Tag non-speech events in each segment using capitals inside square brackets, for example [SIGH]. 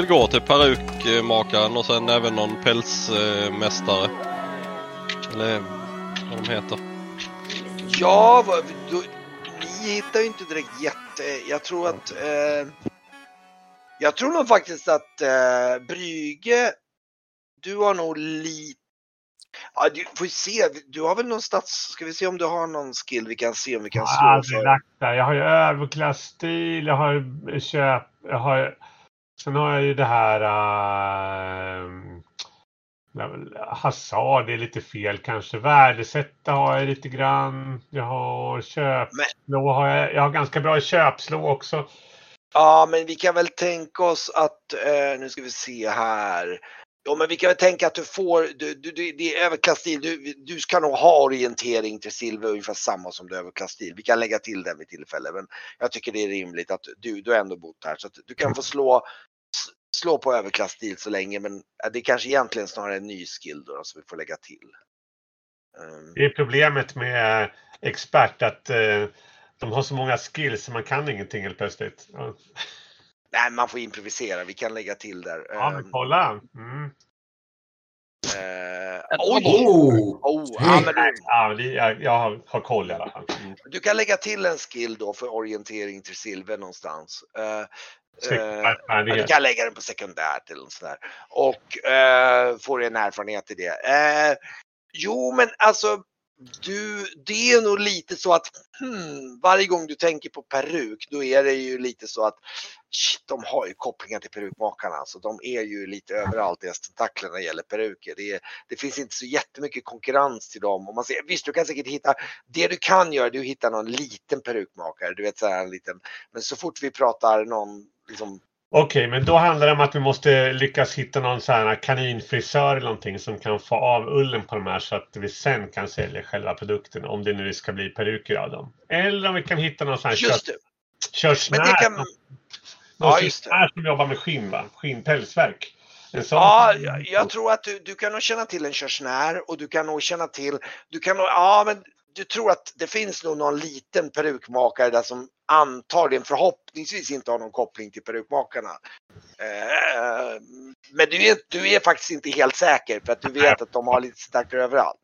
väl gå till perukmakaren och sen även någon pälsmästare. Eller vad de heter. Ja, vad, du, ni hittar ju inte direkt jätte... Jag tror att... Eh, jag tror nog faktiskt att eh, Brygge, du har nog lite... Ja, du får ju se. Du har väl någon stats... Ska vi se om du har någon skill vi kan se om vi kan slå aldrig för. Jag har ju överklassstil, jag har köp, jag har... Sen har jag ju det här... Uh, Hasard det är lite fel kanske. Värdesätta har jag lite grann. Jag har köpslå. Har jag, jag har ganska bra köpslå också. Ja, men vi kan väl tänka oss att, eh, nu ska vi se här. Ja, men vi kan väl tänka att du får, du, du, du, det är överklassstil, du, du ska nog ha orientering till silver ungefär samma som du överklassstil. Vi kan lägga till den vid tillfälle, men jag tycker det är rimligt att du, du har ändå bott här så att du kan få slå, slå på överklassstil så länge, men eh, det är kanske egentligen snarare en ny skill då, som vi får lägga till. Um, Det är problemet med expert att eh, de har så många skills så man kan ingenting helt plötsligt. Ja, nej, man får improvisera, vi kan lägga till där. ja men Ehm, kolla! Mm. eh, Ett oj! Oh! Oh, ja, men du, Ja, jag, jag har, har koll i alla fall. Mm. Du kan lägga till en skill då för orientering till silver någonstans. Eh, Eh, du kan lägga den på sekundärt eller något sådär. Och uh, får en erfarenhet i det. Eh, jo, men alltså du, det är nog lite så att hmm, varje gång du tänker på peruk, då är det ju lite så att shit, de har ju kopplingar till perukmakarna. Så de är ju lite överallt, deras tentakler när det gäller peruker. Det, är, det finns inte så jättemycket konkurrens till dem. Och man ser, visst, du kan säkert hitta, det du kan göra, du hittar någon liten perukmakare, du vet så här en liten, men så fort vi pratar någon liksom, Okej, men då handlar det om att vi måste lyckas hitta någon sån här kaninfrisör eller någonting som kan få av ullen på de här så att vi sen kan sälja själva produkten om det nu ska bli peruker av dem. Eller om vi kan hitta någon sån här just det, körsnär. men det kan, Någon ja, just det. som jobbar med skinn va? Skinnpälsverk. Ja, jag, jag tror att du, du kan nog känna till en körsnär och du kan nog känna till, du kan nog, ja men du tror att det finns nog någon liten perukmakare där som antagligen förhoppningsvis inte har någon koppling till perukmakarna. Eh, men du är, du är faktiskt inte helt säker för att du vet att de har lite starkare överallt.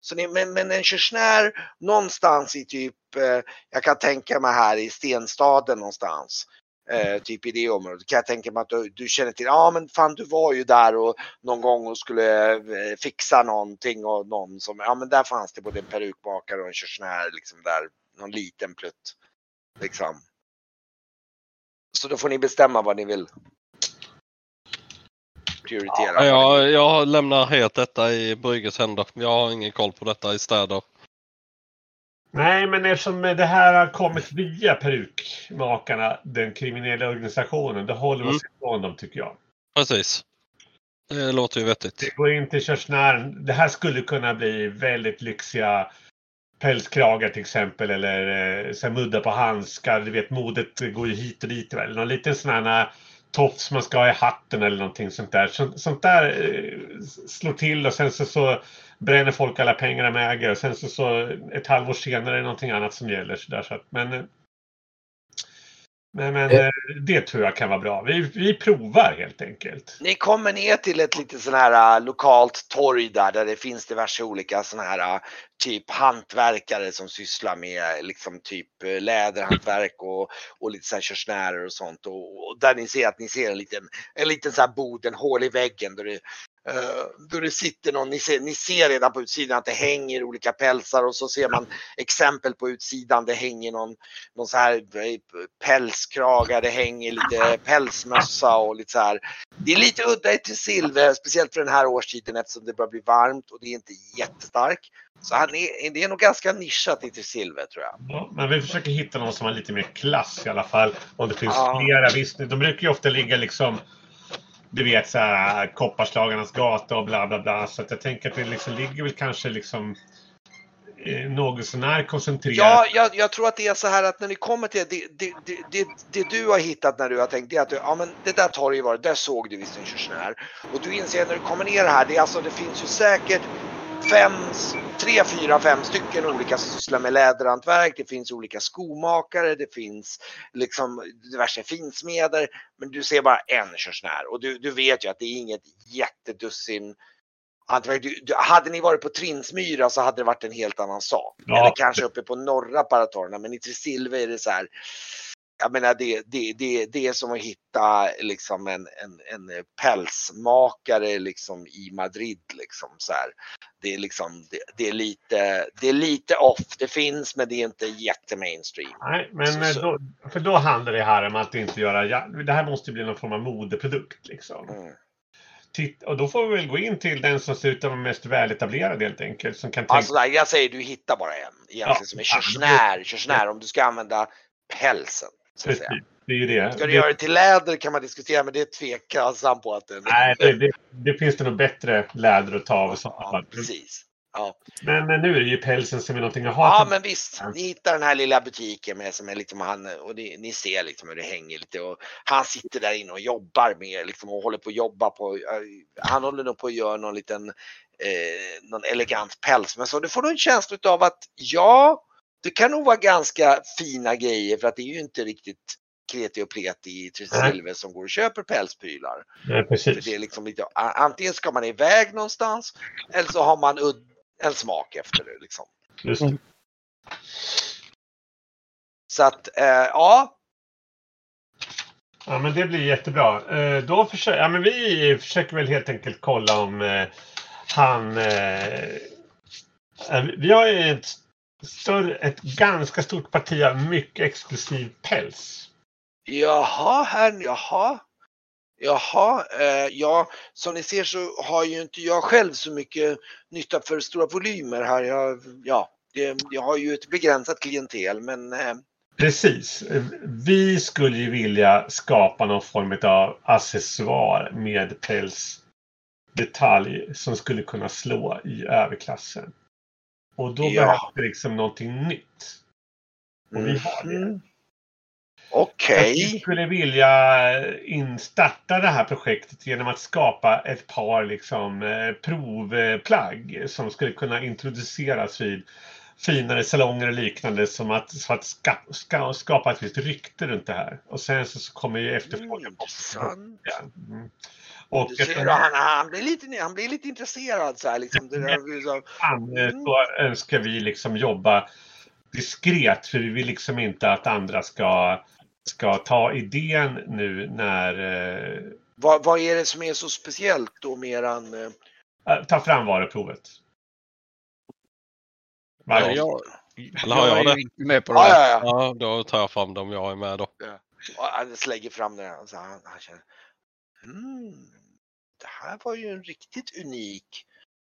Så ni, men, men en körsnär någonstans i typ, eh, jag kan tänka mig här i Stenstaden någonstans. Eh, typ i det området kan jag tänka mig att du, du känner till, ja men fan du var ju där och någon gång och skulle eh, fixa någonting och någon som, ja men där fanns det både en perukmakare och en körsnär liksom där, någon liten plutt. Liksom. Så då får ni bestämma vad ni vill prioritera. Ja, jag, jag lämnar helt detta i Brygges händer. Jag har ingen koll på detta i städer. Nej, men eftersom det här har kommit via perukmakarna, den kriminella organisationen, då håller vi oss ifrån dem tycker jag. Precis. Det låter ju vettigt. Vi går in till körsnären. Det här skulle kunna bli väldigt lyxiga pälskragar till exempel eller eh, så här mudda på handskar. Du vet modet går ju hit och dit. Eller någon liten sån här eh, tofs man ska ha i hatten eller någonting sånt där. Sånt, sånt där eh, slår till och sen så, så bränner folk alla pengar de äger och sen så, så ett halvår senare är det någonting annat som gäller. Så där, så att, men eh, men, men Eh. eh, det tror jag kan vara bra. Vi, vi provar helt enkelt. Ni kommer ner till ett lite sån här äh, lokalt torg där, där det finns diverse olika såna här äh, typ hantverkare som sysslar med liksom typ läderhantverk och, och lite så här körsnärer och sånt. Och, och där ni ser att ni ser en liten, en liten så här bod, en hål i väggen där det, då det sitter någon, ni ser, ni ser redan på utsidan att det hänger olika pälsar och så ser man exempel på utsidan, det hänger någon, någon så här eh, pälskragar, det hänger lite pälsmössa och lite så här. Det är lite udda till silver, speciellt för den här årstiden eftersom det börjar bli varmt och det är inte jättestark. Så han är, det är nog ganska nischat i silver tror jag. Ja, men vi försöker hitta någon som har lite mer klass i alla fall. Om det finns Ja. flera. Visst, de brukar ju ofta ligga liksom du vet så här Kopparslagarnas gata och bla bla bla. Så att jag tänker att det liksom ligger väl kanske liksom eh, något sånär koncentrerat. Ja, jag, jag tror att det är så här att när ni kommer till det, det, det, det, det du har hittat när du har tänkt det är att du, ja men det där tar ju varit, där såg du visst en körsnär. Och du inser när du kommer ner här, det, är alltså, det finns ju säkert fem, tre, fyra, fem stycken olika som sysslar med läderhantverk. Det finns olika skomakare, det finns liksom diverse finsmeder. Men du ser bara en körsnär och du, du vet ju att det är inget jättedussin hantverk. Du, du, hade ni varit på Trinsmyra så hade det varit en helt annan sak. Ja. Eller kanske uppe på norra Paratorna, men i Tresilva är det så här jag menar det, det, det, det är som att hitta liksom en, en, en pälsmakare liksom i Madrid. Liksom så här. Det, är liksom, det, det, är lite, det är lite off, det finns men det är inte jättemainstream. Nej, men Så- eh, då, för då handlar det här om att inte göra... Det här måste bli någon form av modeprodukt. Liksom. Mm. Titt, och då får vi väl gå in till den som ser ut att vara mest väletablerad helt enkelt. Som kan tänka... Alltså jag säger du hittar bara en egentligen Ja. som är körsnär, körsnär om du ska använda pälsen. Precis, det är ju det. Ska du det göra det till läder kan man diskutera men det är tveksam på att den... nej, det, det, det finns det nog bättre läder att ta av. och så. Precis. Ja. Men nu är det ju pälsen som är någonting att ha. Ja men visst, ni hittar den här lilla butiken med som är liksom han och ni, ni ser liksom hur det hänger lite och han sitter där inne och jobbar med liksom och håller på att jobba på, eh, han håller nog på att göra någon liten, eh, någon elegant päls men så du får nog en känsla av att ja, det kan nog vara ganska fina grejer för att det är ju inte riktigt kreti och pleti i Tresilve som går och köper pälsprylar. Nej, precis. det är liksom lite, antingen ska man iväg någonstans eller så har man en smak efter det liksom. Just det. Så att eh, ja, Ja, men det blir jättebra. Eh, Då försöker, ja, men vi försöker väl helt enkelt kolla om eh, han... Eh, eh, vi har ju ett, större, ett ganska stort parti av mycket exklusiv päls. jaha, här, jaha. Jaha, eh, ja, som ni ser så har ju inte jag själv så mycket nytta för stora volymer här. Jag, ja, det, jag har ju ett begränsat klientel men eh, Precis. Vi skulle ju vilja skapa någon form av accessoar med pälsdetalj som skulle kunna slå i överklassen. Och då Ja. behövs det liksom någonting nytt. Och vi har det. mhm. Okej. Vi skulle vilja instarta det här projektet genom att skapa ett par liksom, eh, provplagg som skulle kunna introduceras vid finare salonger och liknande som att, så att ska, ska, skapa ett visst rykte runt det här. Och sen så, så kommer ju efterfrågan. Mm. Ja. Mm. Och Du ser, han, han, blir lite, han blir lite intresserad så här liksom. Det där, liksom eh, så önskar vi liksom jobba diskret för vi vill liksom inte att andra ska, ska ta idén nu när eh, vad, vad är det som är så speciellt då mer än eh, Äh, Ta fram varuprovet. Ja, Varje jag, Eller har jag är det? inte med på det Ja, här. ja, ja. Ja, då tar jag fram dem jag är med då. Och han slänger fram den och så han, han känner, hmm, det här var ju en riktigt unik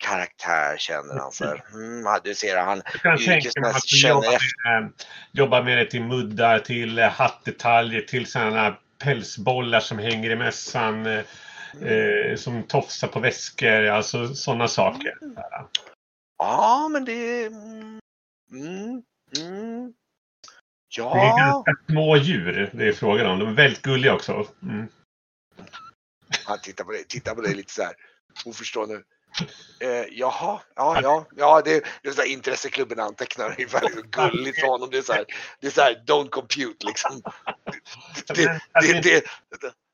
karaktär känner han. Här. Mm, ja, du ser han, yrkesmässigt känner jobbar efter. med, eh, jobbar med det till muddar, till eh, hattdetaljer, till sådana pälsbollar som hänger i mössan. eh, Eh, som tofsar på väskor, alltså sådana saker. Ja, men det är... Mm, mm, mm. Det är Ja, ganska små djur det är frågan om. De är väldigt gulliga också. Mm. Han tittar på dig, tittar på dig lite så här. Oförstående. Eh, jaha, ja, ja, ja, det, det är så här intresseklubben antecknar ungefär liksom gulligt för honom. Det är så här, det är så här don't compute liksom. Det, Men, alltså, det, det,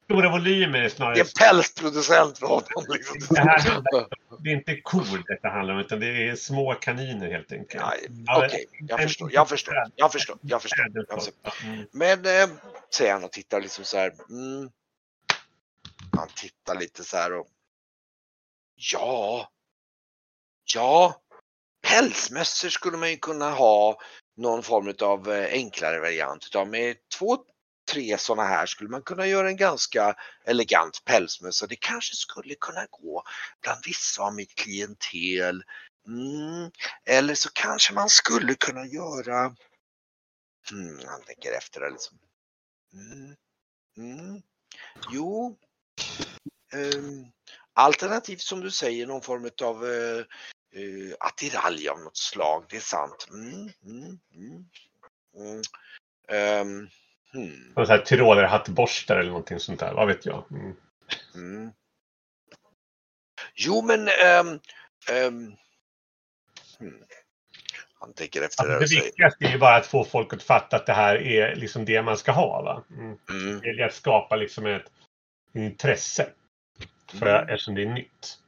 Stora volymer är det är snarare... en pälsproducent för honom. Liksom. Det, här, det är inte kor detta handlar om, utan det är små kaniner helt enkelt. Ja, Okej, jag förstår, jag förstår, jag förstår, jag förstår. Jag förstår. Men, eh, säger han och tittar liksom så här. Mm. Typ han tittar lite så här och. Ja. Ja. Pälsmössor skulle man ju kunna ha någon form av eh, enklare variant utav. Med två, tre sådana här skulle man kunna göra en ganska elegant pälsmössa. Det kanske skulle kunna gå bland vissa av mitt klientel. Mm. Eller så kanske man skulle kunna göra Mm, han tänker efter det liksom. Mm. Mm. Jo. Ehm, alternativt som du säger någon form av uh, attiralj av något slag. Det är sant. Mm, mm, mm. Ehm, hmm, Och så här tyrolerhattborstar eller någonting sånt där, vad vet jag. Mm. mm. Jo men ehm, ehm, Hmm. Han tänker efter Alltså, det säger. viktigaste är ju bara att få folk att fatta att det här är liksom det man ska ha. Va? Mm. Mm. Det är att skapa liksom ett intresse. För Mm. eftersom det är nytt.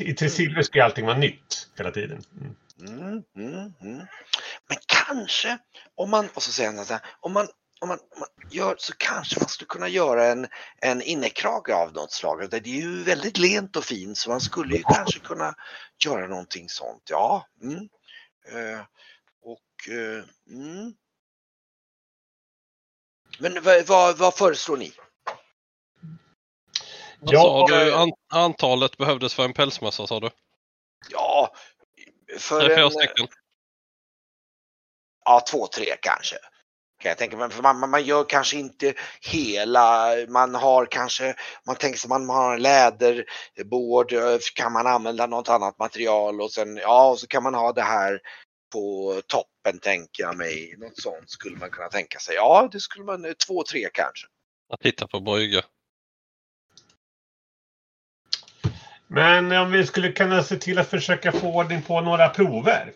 I Tresilver ska ju allting vara nytt hela tiden. Mm. Mm, mm, mm. Men kanske om man, och så säger han så här, om man, om man, om man gör så kanske man skulle kunna göra en, en innekrage av något slag. Det är ju väldigt lent och fint så man skulle ju kanske kunna göra någonting sånt. Ja, mm. Eh, och eh, mm. Men vad, vad, vad föreslår ni? Vad Ja, sa du? An antalet behövdes för en pälsmössa sa du? Ja, för Tre, fyra en, stycken? Ja, två, tre kanske. Kan jag tänka mig. För man, man- man gör kanske inte hela, man har kanske, man tänker sig man har en läderbord, eh, kan man använda något annat material och sen, ja, och så kan man ha det här på toppen tänker jag mig. Något sånt skulle man kunna tänka sig. Ja, det skulle man, eh, två, tre kanske. Jag tittar på brygga. Men om vi skulle kunna se till att försöka få ordning på några prover.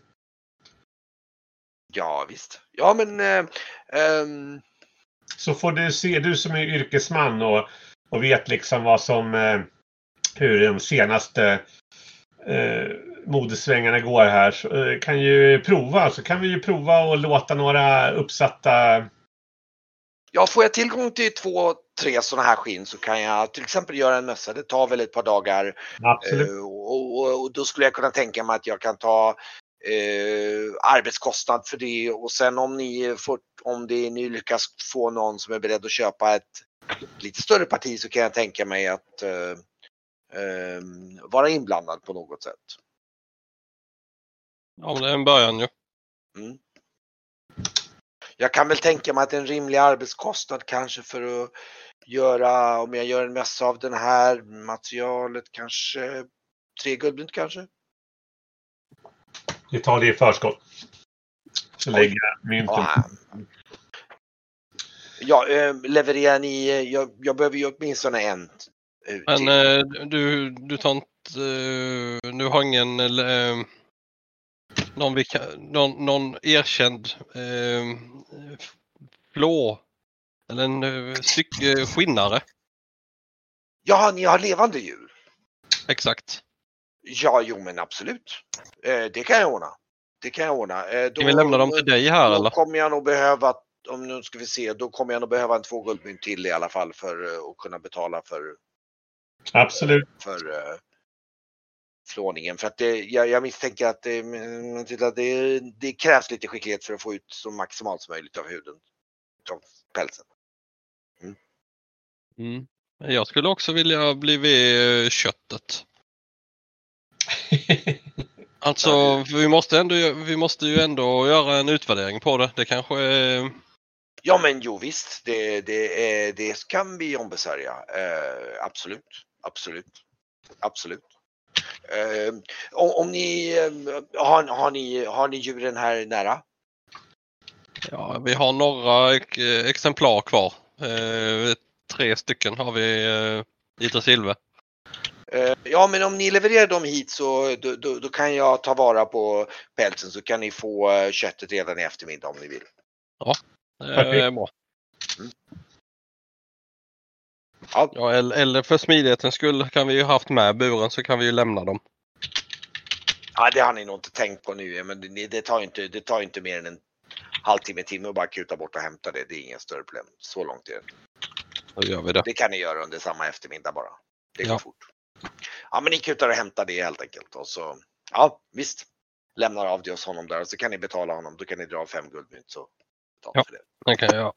Ja, visst. Ja, men eh, ehm, Så får du se, du som är yrkesman och, och vet liksom vad som, eh, hur de senaste eh, modesvängarna går här, så, eh, kan ju prova. Så kan vi ju prova och låta några uppsatta Ja, får jag tillgång till två, tre sådana här skinn så kan jag till exempel göra en mössa. Det tar väl ett par dagar Absolut. eh, och, och, och då skulle jag kunna tänka mig att jag kan ta eh, arbetskostnad för det och sen om ni får, om det, ni lyckas få någon som är beredd att köpa ett lite större parti så kan jag tänka mig att eh, eh, vara inblandad på något sätt. Ja, men det är en början ju. Mm. Jag kan väl tänka mig att en rimlig arbetskostnad kanske för att göra, om jag gör en mössa av den här materialet, kanske tre guldmynt kanske? Vi tar det i förskott. Jag mynten. Ja, ja eh, levererar ni, eh, jag, jag behöver ju åtminstone en. eh, Men till. eh, du, du tar inte, du har ingen någon, vi kan, någon, någon erkänd eh, flå eller en eh, styck, eh, skinnare. Ja, ni har levande djur? Exakt. Ja, jo men absolut. Eh, det kan jag ordna. Det kan jag ordna. Eh, då, Ska vi lämna dem till dig här Då eller? kommer jag nog behöva, om nu ska vi se, då kommer jag nog behöva en två guldmynt till i alla fall för eh, att kunna betala för, Absolut. för flåningen. För att det, jag, jag misstänker att det, mm, till att det, det krävs lite skicklighet för att få ut så maximalt som möjligt av huden. Av pälsen. Mm. Men Jag skulle också vilja bli vid eh, köttet. [LAUGHS] Alltså vi måste, ändå, vi måste ju ändå göra en utvärdering på det. Det kanske är... Ja men jo visst, det, det, det kan vi ombesörja. Eh, absolut, absolut, absolut. Eh, om, om ni, eh, har, har ni, har ni djuren här nära? Ja, vi har några ex- exemplar kvar. Eh, tre stycken har vi eh, i Tresilve. Eh, Ja, men om ni levererar dem hit så då, då, då kan jag ta vara på pälsen så kan ni få eh, köttet redan i eftermiddag om ni vill. Det är Perfekt. bra. Ja, Ja, eller, för smidighetens skull kan vi ju haft med buren så kan vi ju lämna dem. ja det har ni nog inte tänkt på nu, men det, det, tar inte, det tar inte mer än en halvtimme, timme att bara kuta bort och hämta det. Det är inga större problem. Så långt är det. Då gör vi det. Det kan ni göra under samma eftermiddag bara. Det går Ja. fort. Ja, men ni kutar och hämtar det helt enkelt och så, ja visst, lämnar av det hos honom där och så kan ni betala honom. Då kan ni dra fem guldmynt så betala Ja. för det. Det kan jag.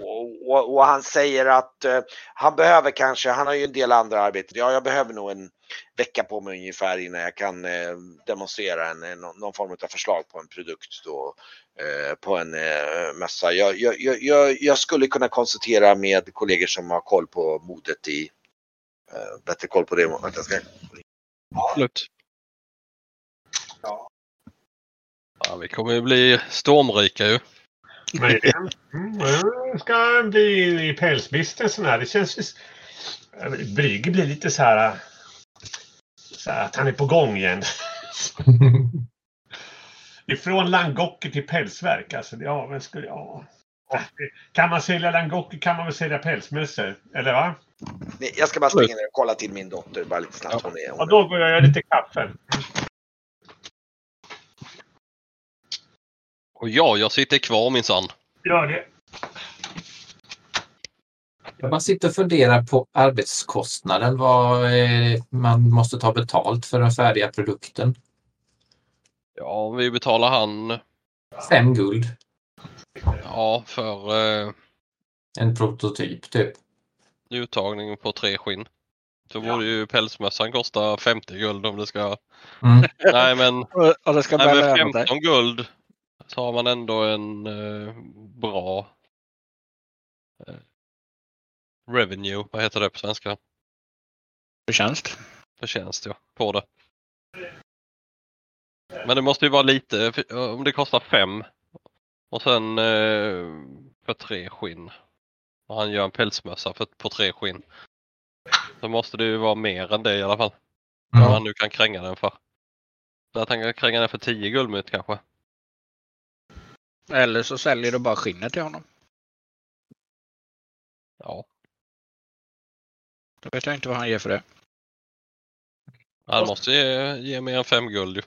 Och, och, och han säger att eh, han behöver kanske, han har ju en del andra arbeten. Ja, jag behöver nog en vecka på mig ungefär innan jag kan eh, demonstrera en, en, någon form av förslag på en produkt då, eh, på en eh, mössa. Jag, jag, jag- jag, skulle kunna konsultera med kollegor som har koll på modet i, eh, bättre koll på det. Vänta, jag ska... Absolut. Ja. Ja, vi kommer ju bli stormrika ju. Möjligen. Mm, ska bli i pälsbusinessen här. Det känns ju... Brygge blir lite så här... Så här att han är på gång igen. [LAUGHS] Ifrån langocker till pälsverk. Alltså, ja, men skulle, ja. Kan man sälja langocker kan man väl sälja pälsmössor? Eller va? Jag ska bara springa ner och kolla till min dotter bara lite snabbt. Hon är, Ja, hon då går jag och gör lite kaffe. Och ja, jag sitter kvar minsann. Gör det. Jag bara sitter och funderar på arbetskostnaden, vad eh, man måste ta betalt för den färdiga produkten. Ja, vi betalar han Fem guld, ja, för eh, en prototyp typ. uttagning på tre skinn. Då borde ju pälsmössan kosta 50 guld om det ska... Mm. Nej men, Och, det ska nej, men löna sig. 15 guld så har man ändå en eh, bra eh, revenue, vad heter det på svenska? Förtjänst. Förtjänst ja, på det. Men det måste ju vara lite, om det kostar fem och sen eh, för tre skinn. Och han gör en pälsmössa för, på tre skinn. Då måste det ju vara mer än det i alla fall. Vad Mm. han nu kan kränga den för. Så att han kan kränga den för 10 guldmynt kanske. Eller så säljer du bara skinnet till honom. Ja. Då vet jag inte vad han ger för det. Han måste ge, ge mer än fem guld ju.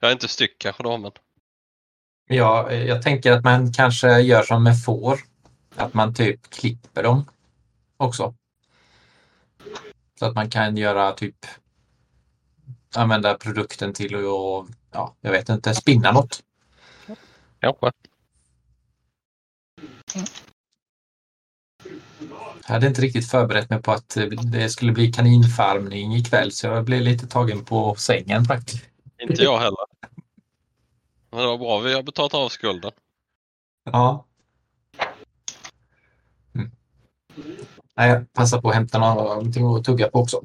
Jag är inte styck kanske då men. Ja, jag tänker att man kanske gör som med får. Att man typ klipper dem också. Så att man kan göra typ använda produkten till att, ja, jag vet inte, spinna något. Kanske. Jag hade inte riktigt förberett mig på att eh, det skulle bli kaninfarmning ikväll så jag blev lite tagen på sängen faktiskt. Inte jag heller. Men det var bra vi har betalat av skulden. Ja. Mm. Nej, jag passar på att hämta någonting att tugga på också.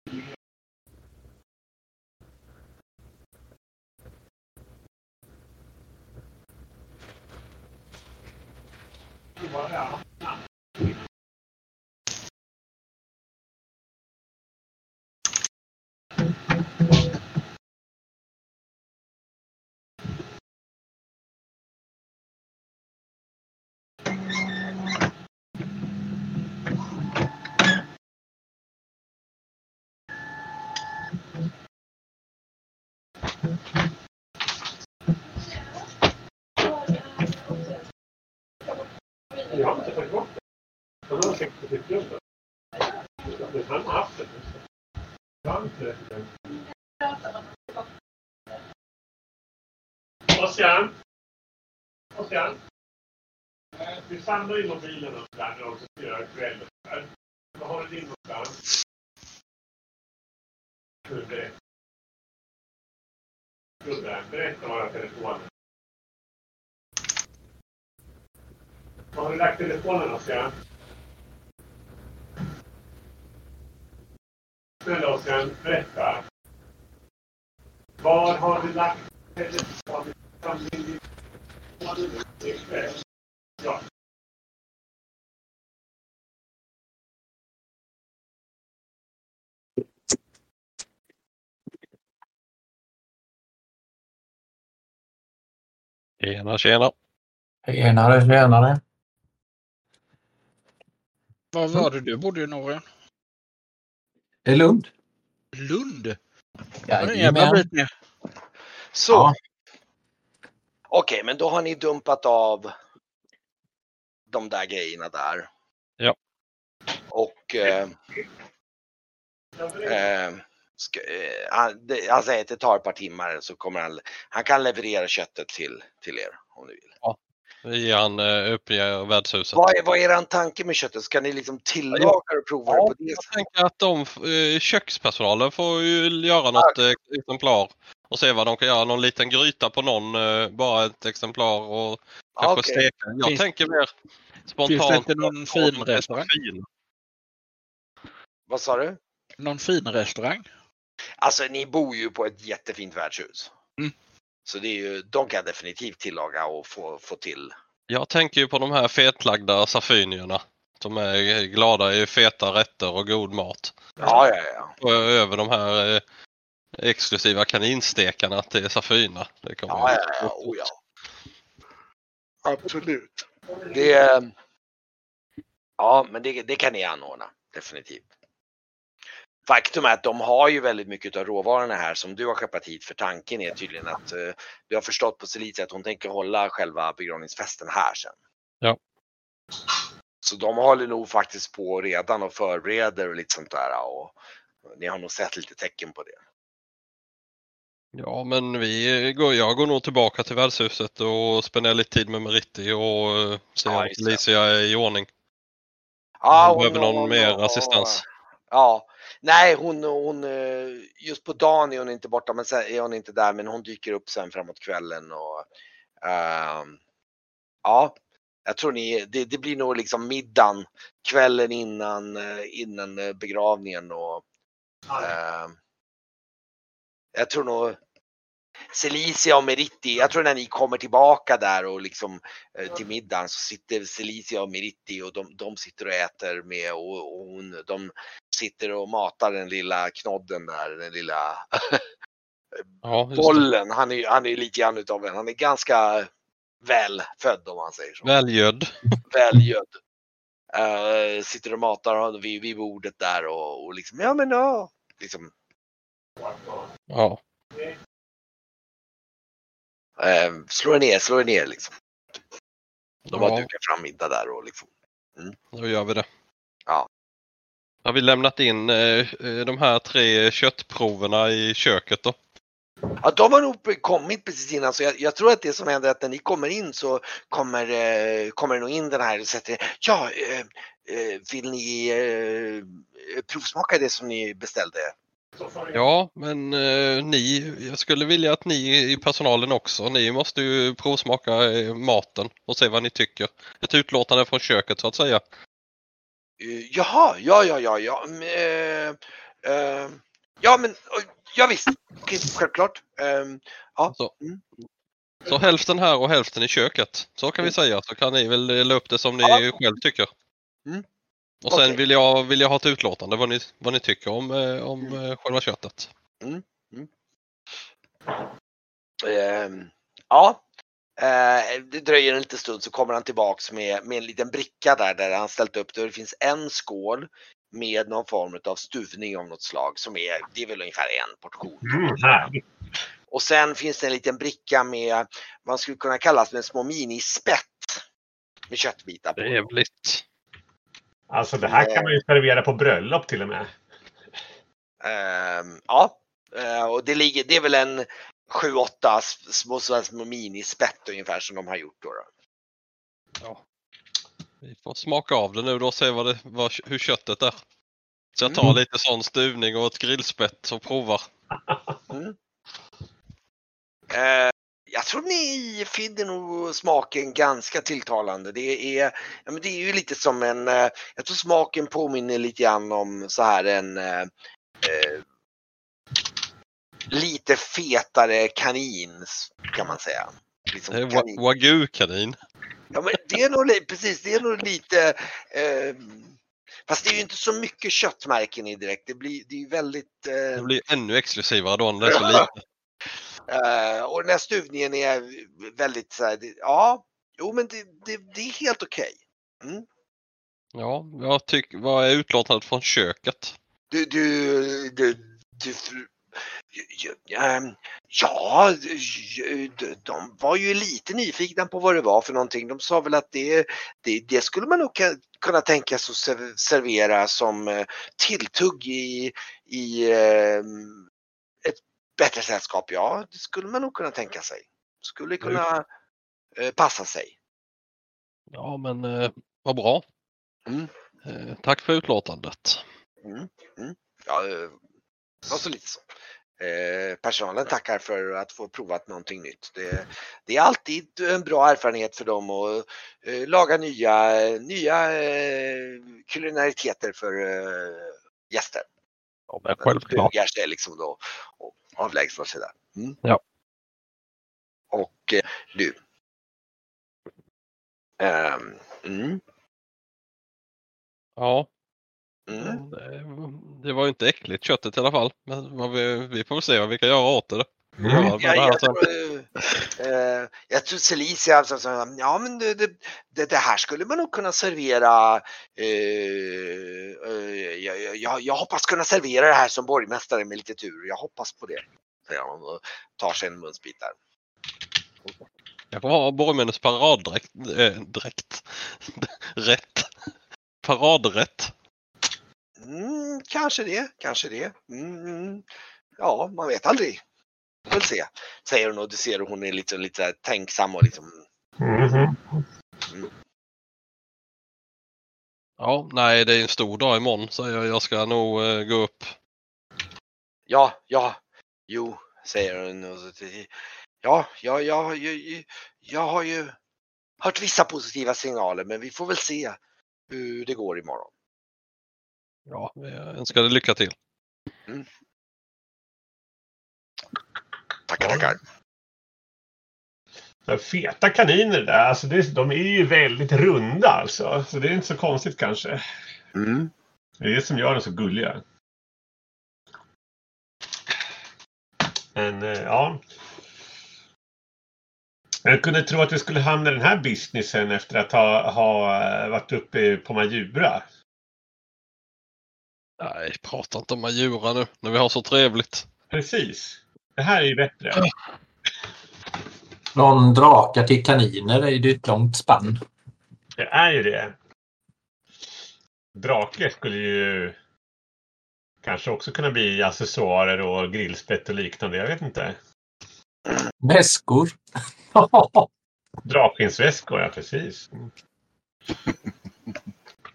Jag har inte tagit bort det. Har säkert på. Han har haft det. Jag har inte det. Ossian? Ossian? Vi samlar in mobilen och nu när de ska göra kväll. Var har du din någonstans? Gubbe, berätta var jag telefonen. Var har du lagt telefonen Oskar? Snälla Oskar, berätta. Var har du lagt telefonen? Ja. Tjena tjena. Tjenare, tjenare. Var var det du bodde i Norge? Är Lund. Lund? Jajamän. Så. Ja. Okej, men då har ni dumpat av de där grejerna där. Ja. Och eh, eh, han, det, han säger att det tar ett par timmar så kommer han, han kan leverera köttet till, till er om ni vill. Ja. i han eh, uppger värdshuset. Vad är, vad är er tanke med köttet? Ska ni liksom tillaga och prova det på det Jag tänker att de, eh, kökspersonalen får ju göra något eh, exemplar och se vad de kan göra. Någon liten gryta på någon, eh, bara ett exemplar och kanske Okej. steka. Jag Finns- tänker mer spontant. Finns det inte någon fin. Vad sa du? Någon fin restaurang? Alltså ni bor ju på ett jättefint värdshus. Mm. Så det är ju, de kan definitivt tillaga och få, få till. Jag tänker ju på de här fetlagda safynierna. Som är glada i feta rätter och god mat. Ja, ja, ja. Och över de här eh, exklusiva kaninstekarna till safyna. Det kommer Ja, ja, ja. Oh, ja. Absolut. Det, ja, men det, det kan ni anordna. Definitivt. Faktum är att de har ju väldigt mycket av råvarorna här som du har skeppat hit för tanken är tydligen att eh, du har förstått på Celicia att hon tänker hålla själva begravningsfesten här sen. Ja. Så de håller nog faktiskt på redan och förbereder och lite sånt där och ni har nog sett lite tecken på det. Ja, men vi går, jag går nog tillbaka till värdshuset och spenderar lite tid med Meritti och eh, ser Ja, det. Alicia är i ordning. Ja, Hon behöver någon mer assistans. Ja, nej hon, hon, eh, just på dagen är hon inte borta, men sen är hon inte där, men hon dyker upp sen framåt kvällen och ehm, ja, jag tror ni, det, det blir nog liksom middagen kvällen innan, eh, innan eh, begravningen och ehm, jag tror nog Celicia och Meritti, jag tror när ni kommer tillbaka där och liksom eh, till middagen så sitter Celicia och Meritti och de, de sitter och äter med och, och hon, de sitter och matar den lilla knodden där, den lilla [LAUGHS] Ja, bollen. Han är, han är lite grann utav en, han är ganska välfödd om man säger så. Välgödd. [LAUGHS] Välgödd. Eh, sitter och matar vid, vid bordet där och, och liksom, ja men ja. Liksom, Ja. Eh, slår ner, slår ner liksom. De har Ja. dukat fram middag där och liksom. Då gör vi det. Ja. Har vi lämnat in eh, eh, de här tre köttproverna i köket då? Ja, de har nog kommit precis innan så jag, jag tror att det som händer är att när ni kommer in så kommer, eh, kommer det nog in den här och sätter Ja, eh, eh, vill ni eh, provsmaka det som ni beställde? Ja, men eh, ni, jag skulle vilja att ni i personalen också, ni måste ju provsmaka eh, maten och se vad ni tycker. Ett utlåtande från köket så att säga. Eh, jaha, ja, ja, ja, ja. mm, Eh, ja, men ja, visst. Självklart. Eh, ja. Så. Mm. Så hälften här och hälften i köket. Så kan vi säga, så kan ni väl dela upp det som ni Ja. själv tycker. Mm. Och sen Okej. vill, jag, vill jag ha ett utlåtande vad ni, vad ni tycker om, eh, om eh, själva köttet. Ehm, ja, eh, det dröjer en liten stund så kommer han tillbaks med, med en liten bricka där, där han ställt upp det. Det finns en skål med någon form av stuvning av något slag som är, det är väl ungefär en portion. Mm. Och sen finns det en liten bricka med, vad skulle kunna kallas med små minispett med köttbitar på. Trevligt. Alltså det här kan man ju servera på bröllop till och med. Ehm, ja, eh, och det ligger, det är väl en 7-8 små, små, små minispett ungefär som de har gjort då. då. Ja. Vi får smaka av det nu då och se vad det, vad, hur köttet är. Så jag tar Mm. lite sån stuvning och ett grillspett och provar. [LAUGHS] Eh, jag tror ni finner nog smaken ganska tilltalande. Det är, ja, men det är ju lite som en, eh, jag tror smaken påminner lite grann om så här en eh, eh, lite fetare kanin kan man säga. Liksom kanin. wa- wagyu-kanin. Ja, men det är nog precis, det är nog lite eh, Fast det är ju inte så mycket köttmärken i direkt. Det blir det är ju väldigt eh, Det blir ännu exklusivare då när det är så [LAUGHS] lite. Eh, och den här stuvningen är väldigt så här, det, ja, jo men det, det, det är helt okej. Ja, jag tycker, vad är utlåtandet från köket? Du, du, du, du, ja, ehm, ja, de- var ju lite nyfikna på vad det var för någonting. De sa väl att det, det, det skulle man nog kunna tänka sig att ser- servera som eh, tilltugg i, i ehm, bättre sällskap. Ja, det skulle man nog kunna tänka sig. Skulle kunna eh, passa sig. Ja, men eh, vad bra. Mm. Eh, tack för utlåtandet. Ja, eh, var så lite så. Eh, personalen tackar för att få provat någonting nytt. Det, det är alltid en bra erfarenhet för dem att eh, laga nya, nya eh, kulinariteter för eh, gäster. Ja, men självklart. Sig liksom då och avlägsnar sig där. Mm. Ja. Och eh, du. Ehm, mm, Ja, mm. det, det var ju inte äckligt köttet i alla fall. Men vi, vi får väl se vad vi kan göra åt det. Mm. Ja, Ja, bara jag, alltså. tror, eh, eh, jag tror Celicia, alltså, så, ja men det, det, det, här skulle man nog kunna servera. Eh, eh, jag, jag, jag hoppas kunna servera det här som borgmästare med lite tur. Jag hoppas på det. Säger och tar sig en munsbit där. Jag får ha borgmännens paraddräkt. Äh, dräkt. [LAUGHS] Rätt. Paradrätt. Mm, kanske det, kanske det. Mm. ja, man vet aldrig. Får väl se. Säger hon och du ser hur hon är lite, lite tänksam och liksom. Mhm. Ja, nej det är en stor dag imorgon så jag, jag ska nog eh, gå upp. Ja, ja, jo, säger hon. Och så, ja, ja, ja, jag, jag har ju hört vissa positiva signaler men vi får väl se hur det går imorgon. Ja, jag önskar dig lycka till. Tackar, Ja. tackar. Feta kaniner där, alltså det, de är ju väldigt runda alltså. Så det är inte så konstigt kanske. Mm. Det är det som gör dem så gulliga. Men eh, ja. Jag kunde tro att vi skulle hamna i den här businessen efter att ha, ha eh, varit uppe på Majura. Nej, prata inte om Majura nu när vi har så trevligt. Precis. Det här är ju bättre. Från drakar till kaniner är det ett långt spann. Det är ju det. Drake skulle ju kanske också kunna bli accessoarer och grillspett och liknande. Jag vet inte. Väskor. [LAUGHS] Drakskinsväskor, ja precis.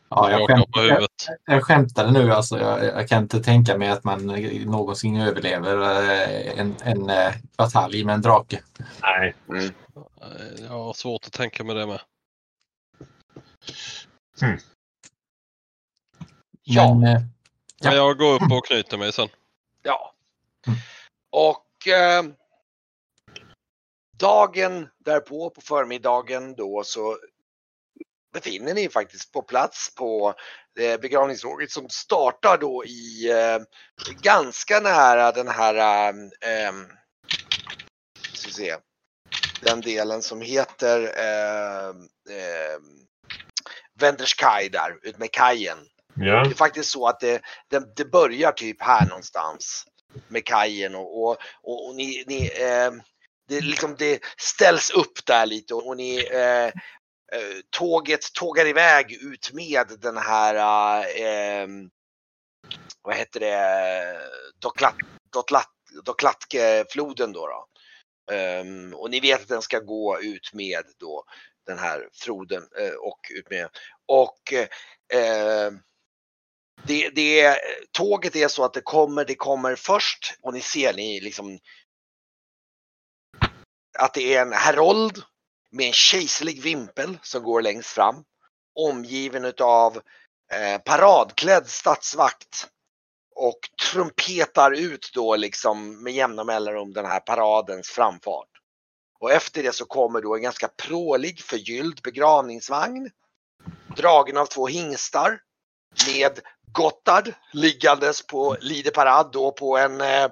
Ja, jag, skämt, jag, jag skämtade nu. Alltså, jag, jag kan inte tänka mig att man någonsin överlever eh, en, en eh, batalj med en drake. Nej. Eh, Jag har svårt att tänka mig det med. Ja. Men, eh, Ja. Men jag går upp och knyter mig sen. Ja. Mm. Och eh, dagen därpå på förmiddagen då så befinner ni faktiskt på plats på eh, begravningståget som startar då i eh, ganska nära den här eh, ska se, den delen som heter eh, eh, Wenderskaj där ut med kajen. Ja. Det är faktiskt så att det, det, det börjar typ här någonstans med kajen och, och, och, och ni, ni eh, det, liksom, det ställs upp där lite och, och ni eh, Eh, tåget tågar iväg ut med den här eh, ehm, vad heter det Doklat, Doklat, Doklatkefloden då. då. Um, och ni vet att den ska gå ut med då den här floden eh, och ut med och eh, det, det, tåget är så att det kommer, det kommer först och ni ser ni liksom att det är en herold med en kejserlig vimpel som går längst fram. Omgiven utav eh, paradklädd statsvakt Och trumpetar ut då liksom med jämna mellanrum den här paradens framfart. Och efter det så kommer då en ganska prålig förgylld begravningsvagn. Dragen av två hingstar. Med Gotthard liggandes på Lide parad då på en, eh,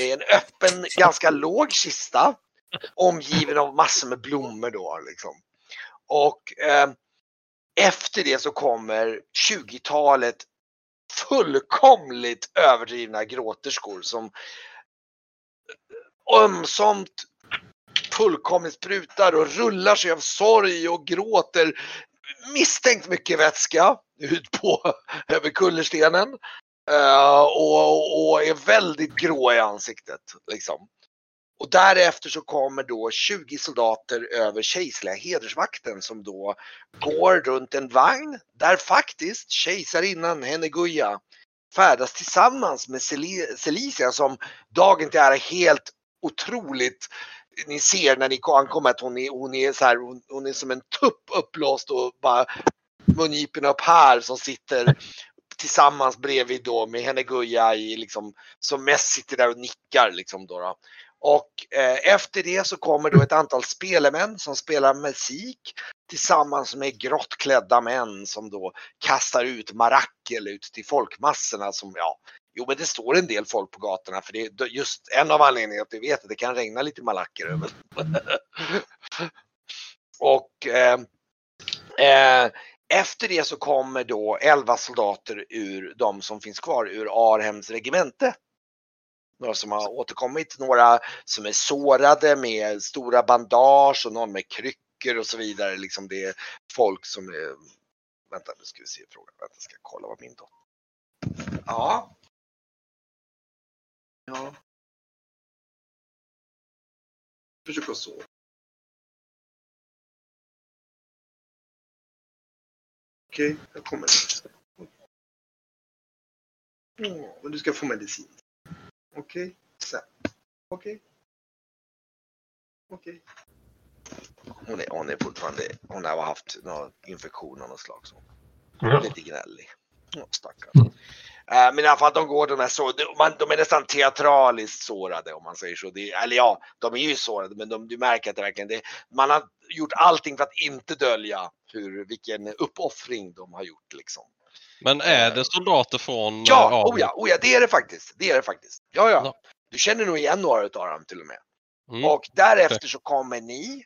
en öppen, ganska låg kista. Omgiven av massor med blommor då liksom. Och eh, efter det så kommer 20-talet fullkomligt överdrivna gråterskor som eh, ömsomt fullkomligt sprutar och rullar sig av sorg och gråter misstänkt mycket vätska ut på [LAUGHS] över kullerstenen. Uh, och, och är väldigt grå i ansiktet. Liksom. Och därefter så kommer då 20 soldater över kejserliga hedersvakten som då går runt en vagn där faktiskt kejsarinnan Heneguya färdas tillsammans med Celicia som dagen till ära helt otroligt ni ser när ni ankommer att hon är, hon är så här, hon, hon är som en tupp uppblåst och bara mungiporna upp här som sitter tillsammans bredvid då med Heneguya i liksom som mest sitter där och nickar liksom då. då. Och eh, efter det så kommer då ett antal spelemän som spelar musik tillsammans med grottklädda män som då kastar ut marakel ut till folkmassorna som ja, jo men det står en del folk på gatorna för det är just en av anledningarna att vi vet att det kan regna lite malacker över. [LAUGHS] och eh, eh, efter det så kommer då 11 soldater ur de som finns kvar ur Arhems regemente. Några som har återkommit, några som är sårade med stora bandage och någon med kryckor och så vidare. Liksom det är folk som är... Vänta nu ska vi se frågan. Vänta, ska jag kolla vad min dotter... Ja. Ja. Försök sova. Okej, okay, jag kommer. Mm, men du ska få medicin. Okej, okay. sen. Okej. Okay. Hon, är, hon är fortfarande, hon har haft någon infektion av något slag. Så. Lite gnällig. Oh, stackarn. Mm. Uh, men i alla fall de går, de är, så, de, man, de är nästan teatraliskt sårade om man säger så. Det, eller ja, de är ju sårade men de, du märker att det verkligen det, man har gjort allting för att inte dölja hur, vilken uppoffring de har gjort liksom. Men är det soldater från Ja, oh ja, oh ja, det är det faktiskt. Det är det faktiskt. Ja, ja. ja. Du känner nog igen några av dem till och med. Mm. Och därefter så kommer ni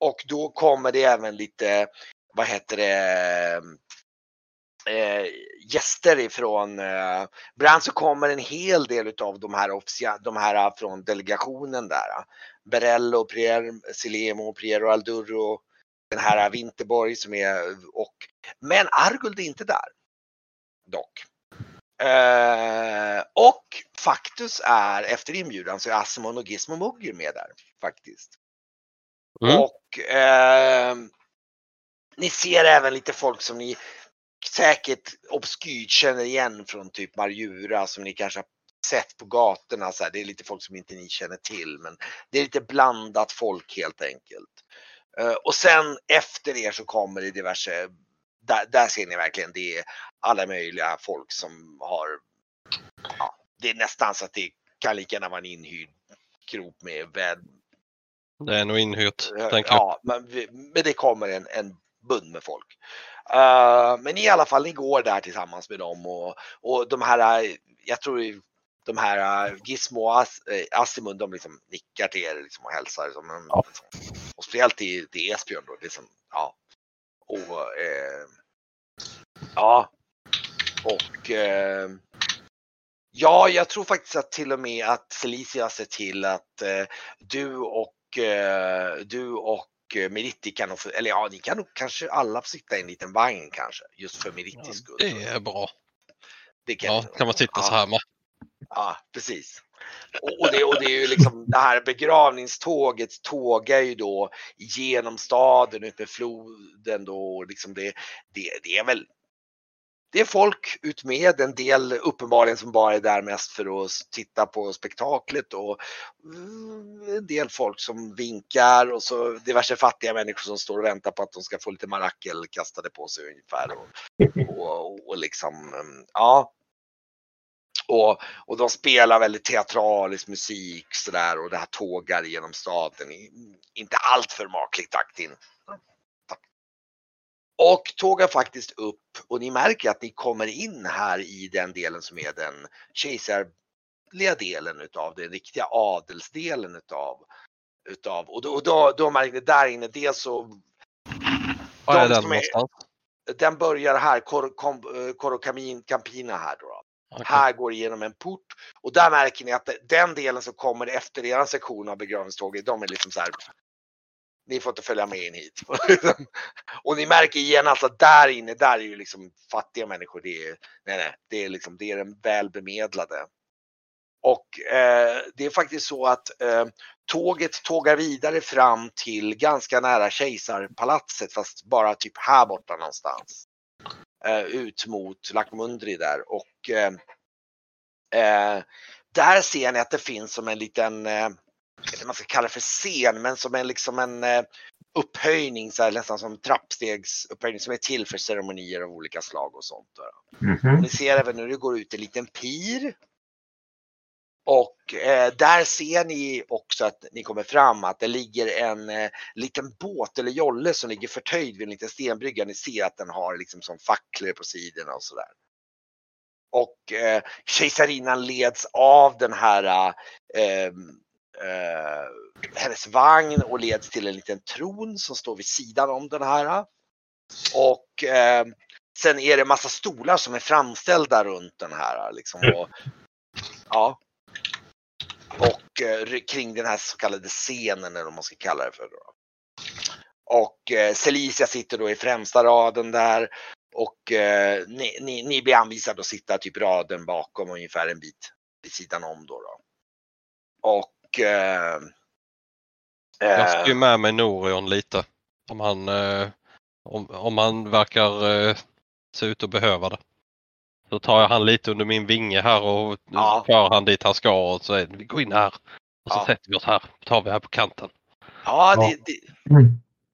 och då kommer det även lite, vad heter det, eh, gäster ifrån, eh, ibland så kommer en hel del utav de här, officia- de här från delegationen där. Berello, Prier, Silemo, Priero Aldurro, den här Winterborg som är och men Arguld är inte där. Dock. Eh, och Faktus är efter inbjudan så är Asimon och Gizmo Mugger med där faktiskt. Mm. Och eh, ni ser även lite folk som ni säkert obskyrt känner igen från typ Marjura som ni kanske har sett på gatorna. Så här. Det är lite folk som inte ni känner till men det är lite blandat folk helt enkelt. Uh, och sen efter er så kommer det diverse, där, där ser ni verkligen det är alla möjliga folk som har, ja, det är nästan så att det kan lika gärna vara en inhyrd grop med väl. Det är nog inhyrt. Uh, ja, men, men det kommer en, en bund med folk. Uh, men i alla fall, ni går där tillsammans med dem och, och de här, jag tror de här uh, Gizmo och As, uh, Asimund, de liksom nickar till er liksom och hälsar. Liksom, ja. och speciellt till, till Esbjörn då, liksom, ja. Och, eh, ja. Och eh, ja, jag tror faktiskt att till och med att Felicia ser till att eh, du och du och Meritti kan nog, eller ja, ni kan nog kanske alla sitta i en liten vagn kanske, just för Merittis ja, skull. Det är bra. Det kan, ja, kan man sitta ja. så här med. Ja, precis. Och det, och det är ju liksom det här begravningståget tågar ju då genom staden ut med floden då. Liksom det, det, det är väl det är folk utmed, en del uppenbarligen som bara är där mest för att titta på spektaklet och mm, en del folk som vinkar och så diverse fattiga människor som står och väntar på att de ska få lite marakel kastade på sig ungefär. Och, och, och liksom, mm, ja. Och, och de spelar väldigt teatralisk musik sådär och det här tågar genom staden i inte allt för maklig takt. Och tågar faktiskt upp och ni märker att ni kommer in här i den delen som är den kejsarliga delen utav den riktiga adelsdelen utav utav och då, och då, då märker ni där inne dels så. Var är den någonstans? Den börjar här, Coro Campina här då. Okay. Här går det igenom en port och där märker ni att den delen som kommer efter er sektion av begravningståget, de är liksom så här ni får inte följa med in hit. [LAUGHS] och ni märker igen alltså där inne, där är ju liksom fattiga människor. Det är, nej, nej, det är liksom, det är den välbemedlade. Och eh, det är faktiskt så att eh, tåget tågar vidare fram till ganska nära kejsarpalatset fast bara typ här borta någonstans. Eh, ut mot Lakmundri där och eh, eh, där ser ni att det finns som en liten, eh, vad man ska kalla det för scen, men som en liksom en upphöjning, så här, nästan som trappstegsupphöjning som är till för ceremonier av olika slag och sånt. Då. Mhm. Ni ser även hur det går ut en liten pir. Och eh, där ser ni också att ni kommer fram att det ligger en eh, liten båt eller jolle som ligger förtöjd vid en liten stenbrygga. Ni ser att den har liksom som facklor på sidorna och sådär. Och eh, kejsarinnan leds av den här eh, eh, hennes vagn och leds till en liten tron som står vid sidan om den här. Och eh, sen är det massa stolar som är framställda runt den här. Liksom, och, ja. Och eh, kring den här så kallade scenen eller vad man ska kalla det för. Då. Och eh, Celicia sitter då i främsta raden där. Och eh, ni, ni, ni blir anvisade att sitta typ raden bakom ungefär en bit vid sidan om då. då. Och eh, eh. Jag ska ju med mig Norion lite. Om han, eh, om, om han verkar eh, se ut att behöva det. Så tar jag han lite under min vinge här och Ja. för han dit han ska och så är det, vi går in här. Och så Ja. sätter vi oss här. tar vi här på kanten. ja, det, det,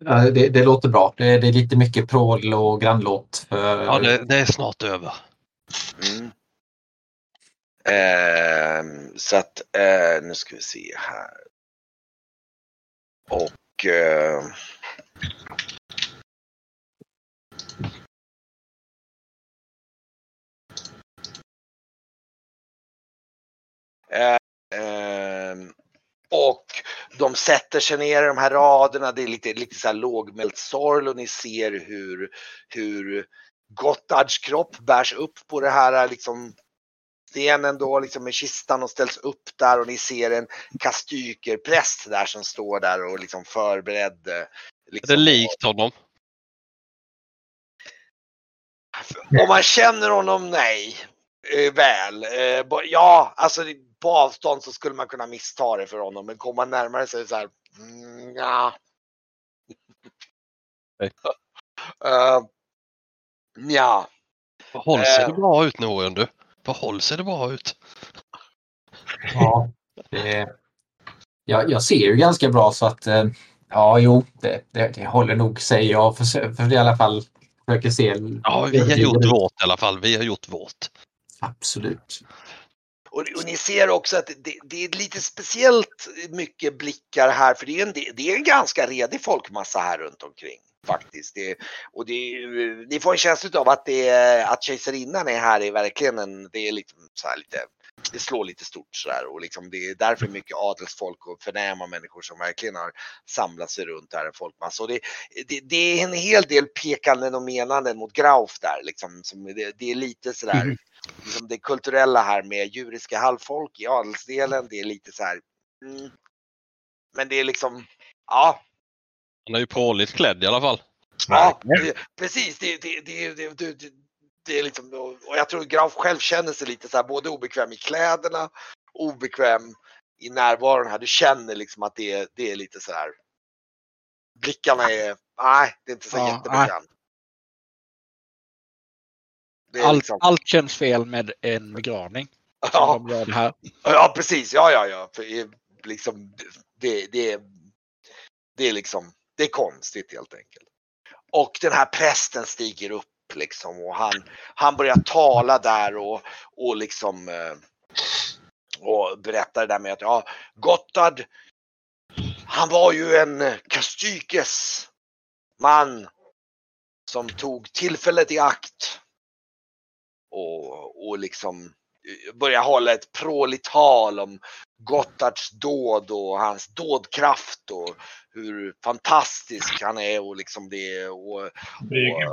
Ja, det, det låter bra. Det, det är lite mycket prål och grannlåt. För, Ja, det, det är snart över. Mm. Ehm, så att eh, nu ska vi se här. Och eh, och de sätter sig ner i de här raderna. Det är lite, lite så här lågmält sorl och ni ser hur, hur Gottards kropp bärs upp på det här liksom stenen då liksom med kistan och ställs upp där och ni ser en kastykerpräst där som står där och liksom förberedd. eh, Är Liksom, det likt honom? Om man känner honom, nej. Eh, väl. Eh, ja, alltså på avstånd så skulle man kunna missta det för honom men kommer man närmare så är det så här. Mm, ja. Ja. Förhåll ser Eh. det bra ut Norion du. Förhåll ser det bra ut. [LAUGHS] Ja, det, jag, jag ser ju ganska bra så att eh, ja, jo, det, det, det håller nog säger jag. För, för i alla fall försöker se. Ja, vi har gjort vårt i alla fall. Vi har gjort vårt. Absolut. Och, och ni ser också att det, det är lite speciellt mycket blickar här för det är en, det är en ganska redig folkmassa här runt omkring. Faktiskt. Det, och det, ni får en känsla av att, det, är- att kejsarinnan är här är verkligen en, det är liksom så här lite, det slår lite stort sådär och liksom det är därför mycket adelsfolk och förnäma människor som verkligen har samlat sig runt här en folkmassa. Och det, det, det är en hel del pekanden och menanden mot Grauf där liksom. Som det, det är lite sådär Mhm. liksom det kulturella här med djuriska halvfolk i adelsdelen. Det är lite så här. Mm. Men det är liksom, ja, Han är ju pråligt klädd i alla fall. ja det, precis. Det, det, det, det, är liksom, och jag tror Graf själv känner sig lite så här både obekväm i kläderna, obekväm i närvaron här. Du känner liksom att det, är- det är lite så här. Blickarna är, nej, det är inte så Ja, är Allt, liksom, allt känns fel med en begravning. Ja. här. Ja precis, ja ja ja. För liksom, det, det, är- det är liksom, det är konstigt helt enkelt. Och den här prästen stiger upp liksom och han, han börjar tala där och, och liksom eh, och berättar det där med att ja, Gotthard han var ju en eh, Kastykes man som tog tillfället i akt och, och liksom eh, börja hålla ett pråligt tal om Gottards dåd och hans dådkraft och hur fantastisk han är och liksom det och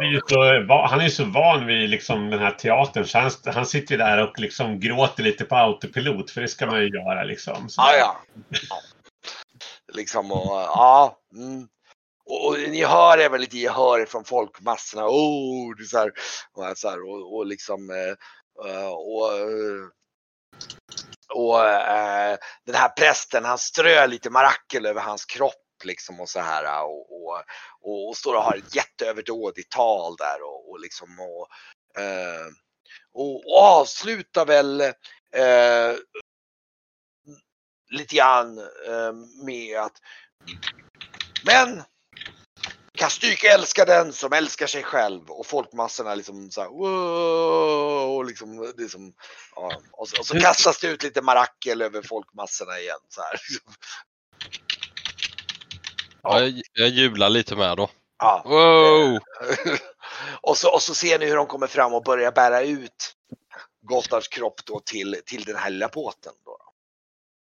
ju va- han är så van vid liksom den här teatern så han, han sitter ju där och liksom gråter lite på autopilot för det ska man ju göra liksom. Så ja, ja. ja. Liksom och ja. Mm. Och, och ni hör även lite gehör från folkmassorna. Oh, det så här, och, så här, och, och liksom eh, Eh, och, eh, och äh, den här prästen han strör lite marakel över hans kropp liksom och så här och, och, och, och står och har ett jätteöverdådigt tal där och, och liksom och, äh, och, och avslutar väl äh, lite grann med att men Kastyk älskar den som älskar sig själv och folkmassorna liksom så här, wow, och liksom, det är som, ja, och, så, och så kastas det ut lite marakel över folkmassorna igen så här. Ja, jag, jag jublar lite med då. Ja. Wow! [LAUGHS] och, så, och så ser ni hur de kommer fram och börjar bära ut Gottards kropp då till, till den här lilla båten. Då.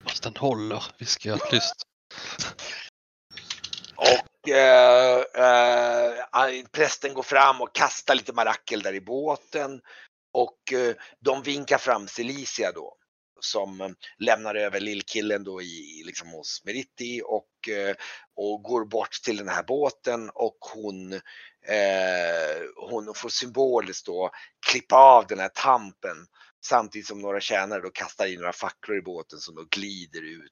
Fast den håller, viskar jag tyst. Och eh, eh, prästen går fram och kastar lite marakel där i båten. Och eh, de vinkar fram Celicia då. Som eh, lämnar över lillkillen då i, liksom hos Meritti och, eh, och går bort till den här båten och hon, eh, hon får symboliskt då klippa av den här tampen Samtidigt som några tjänare då kastar in några facklor i båten som då glider ut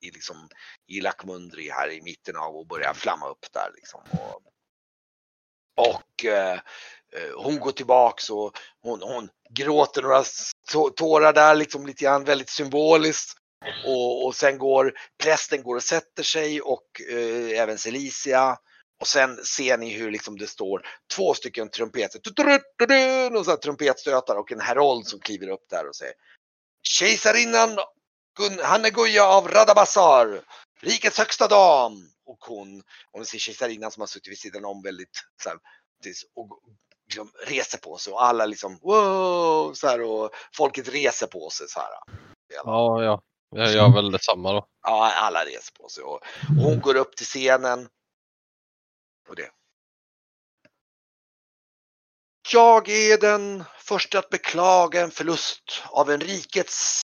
i, liksom, i Lackmundri här i mitten av och börjar flamma upp där. Liksom. Och, och eh, eh hon går tillbaks och hon, hon gråter några tårar där liksom lite grann väldigt symboliskt. Och, och sen går prästen går och sätter sig och eh, även Celicia. Och sen ser ni hur liksom det står två stycken trumpeter. Och så trumpetstötar och en herold som kliver upp där och säger Kejsarinnan Hanneguja av Radabasar, rikets högsta dam. Och hon, om ni ser kejsarinnan som har suttit vid sidan om väldigt så här, och liksom reser på sig och alla liksom wow, så här, och folket reser på sig så här. Ja, ja. Jag gör väl detsamma då. Ja, alla reser på sig och, och hon går upp till scenen på det. Jag är den första att beklaga en förlust av en rikets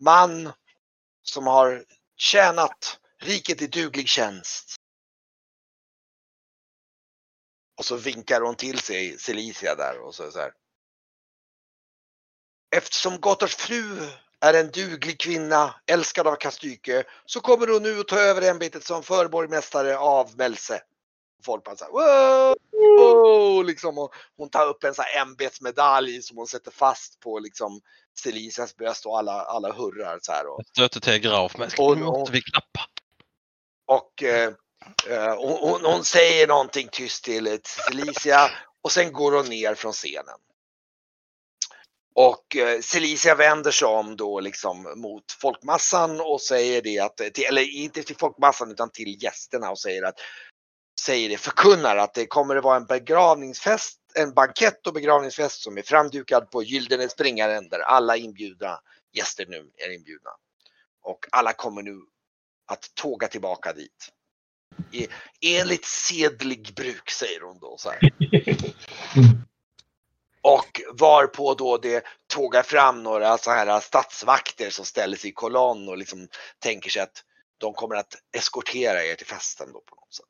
man som har tjänat riket i duglig tjänst. Och så vinkar hon till sig Celicia där och så, så här. Eftersom Gottards fru är en duglig kvinna, älskad av Kastyke, så kommer hon nu att ta över ämbetet som förborgmästare av Melse folk bara såhär wow, wow, liksom och hon tar upp en sån här ämbetsmedalj som hon sätter fast på liksom Celicias bröst och alla, alla hurrar så här. Och, Stöter till Graf men Och- måste vi klappa. och eh, eh, hon, hon, säger någonting tyst till eh, Celicia och sen går hon ner från scenen. Och eh, Celicia vänder sig om då liksom mot folkmassan och säger det att, till, eller inte till folkmassan utan till gästerna och säger att säger det, förkunnar att det kommer att vara en begravningsfest, en bankett och begravningsfest som är framdukad på Gyldene Springaren där alla inbjudna gäster nu är inbjudna. Och alla kommer nu att tåga tillbaka dit. I, enligt sedlig bruk säger hon då så här. [LAUGHS] Och varpå då det tågar fram några så här statsvakter som ställer sig i kolonn och liksom tänker sig att de kommer att eskortera er till festen då på något sätt.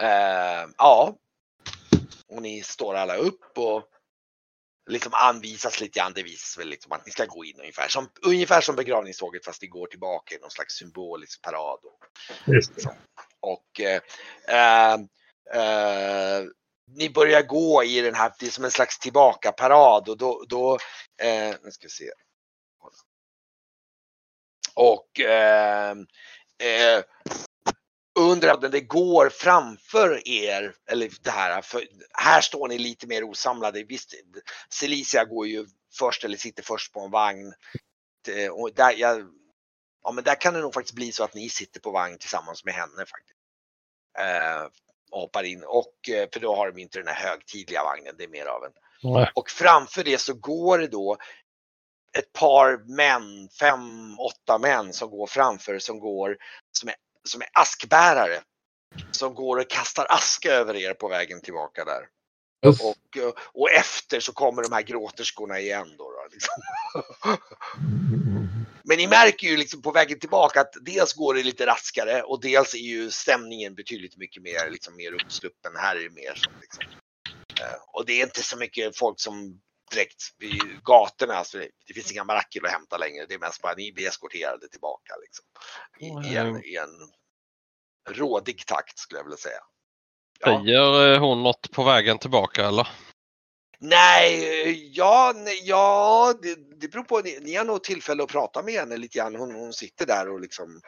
Eh, ja. Och ni står alla upp och liksom anvisas lite grann. Det visas väl liksom att ni ska gå in ungefär som, ungefär som begravningståget fast det går tillbaka i någon slags symbolisk parad. Och, och eh, eh, eh, ni börjar gå i den här, det är som en slags tillbaka-parad och då, då eh, nu ska vi se. Och eh, eh, under att det går framför er, eller det här, för här står ni lite mer osamlade. Visst, Celicia går ju först eller sitter först på en vagn. Det- Och där, jag, ja, men där kan det nog faktiskt bli så att ni sitter på vagn tillsammans med henne faktiskt. Eh, och hoppar in och eh, för då har de inte den här högtidliga vagnen, det är mer av en Nej. och framför det så går det då ett par män, fem, åtta män som går framför som går som är, som är askbärare. Som går och kastar aska över er på vägen tillbaka där. Uff. Och, eh, och efter så kommer de här gråterskorna igen då. då liksom. [LAUGHS] Men ni märker ju liksom på vägen tillbaka att dels går det lite raskare och dels är ju stämningen betydligt mycket mer, liksom mer uppsluppen. Här är det mer som liksom, eh, och det är inte så mycket folk som direkt vid gatorna. Alltså det, finns inga baracker att hämta längre. Det är mest bara ni blir eskorterade tillbaka liksom. I, i, en, i en rådig takt skulle jag vilja säga. Ja. Säger eh, hon något på vägen tillbaka eller? Nej, ja, nej, ja det, det beror på. Ni, ni har nog tillfälle att prata med henne lite grann. Hon, hon sitter där och liksom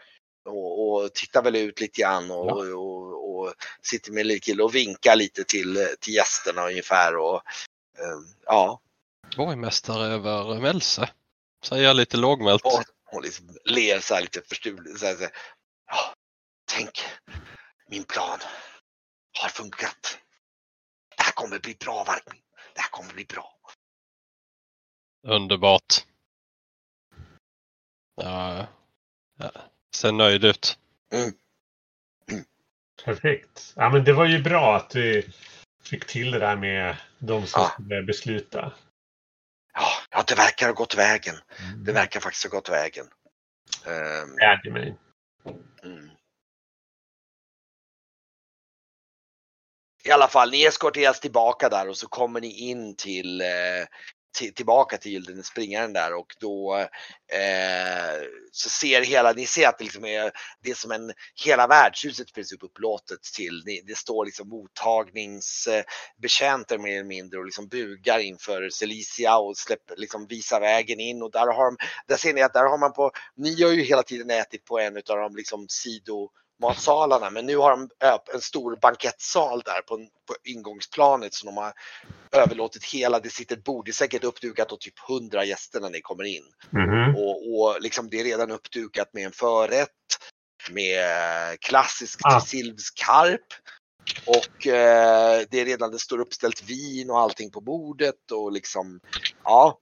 och, och tittar väl ut lite grann och, Ja. och, och sitter med lite kill och vinkar lite till, till gästerna ungefär och ehm, ja, Borgmästare över Mälse. Säger jag lite lågmält. och hon liksom ler så här lite förstulet. Så här, så här, ja, tänk, min plan har funkat. Det här kommer bli bra, Varkmin. Det här kommer bli bra. Underbart. Ja, ja. Ser nöjd ut. Perfekt. Ja, men det var ju bra att vi fick till det där med de som Ja. skulle besluta. Ja, det verkar ha gått vägen. Mm. Det verkar faktiskt ha gått vägen. Ehm, glädjer mig. Mm. I alla fall, ni eskorteras tillbaka där och så kommer ni in till, eh, till tillbaka till Gyllene springaren där och då eh, så ser hela, ni ser att det liksom är, det är som en, hela värdshuset finns upp upplåtet till, ni- det står liksom mottagningsbetjänter mer eller mindre och liksom bugar inför Celicia och släpper, liksom visar vägen in och där har de, där ser ni att där har man på, ni har ju hela tiden ätit på en av de liksom sido matsalarna men nu har de en stor bankettsal där på, på ingångsplanet som de har överlåtit hela, det sitter ett bord, det är säkert uppdukat och typ 100 gäster när ni kommer in. Mhm. Och, och liksom det är redan uppdukat med en förrätt, med klassisk Ah. trisilvskarp och eh, det är redan, det står uppställt vin och allting på bordet och liksom, ja.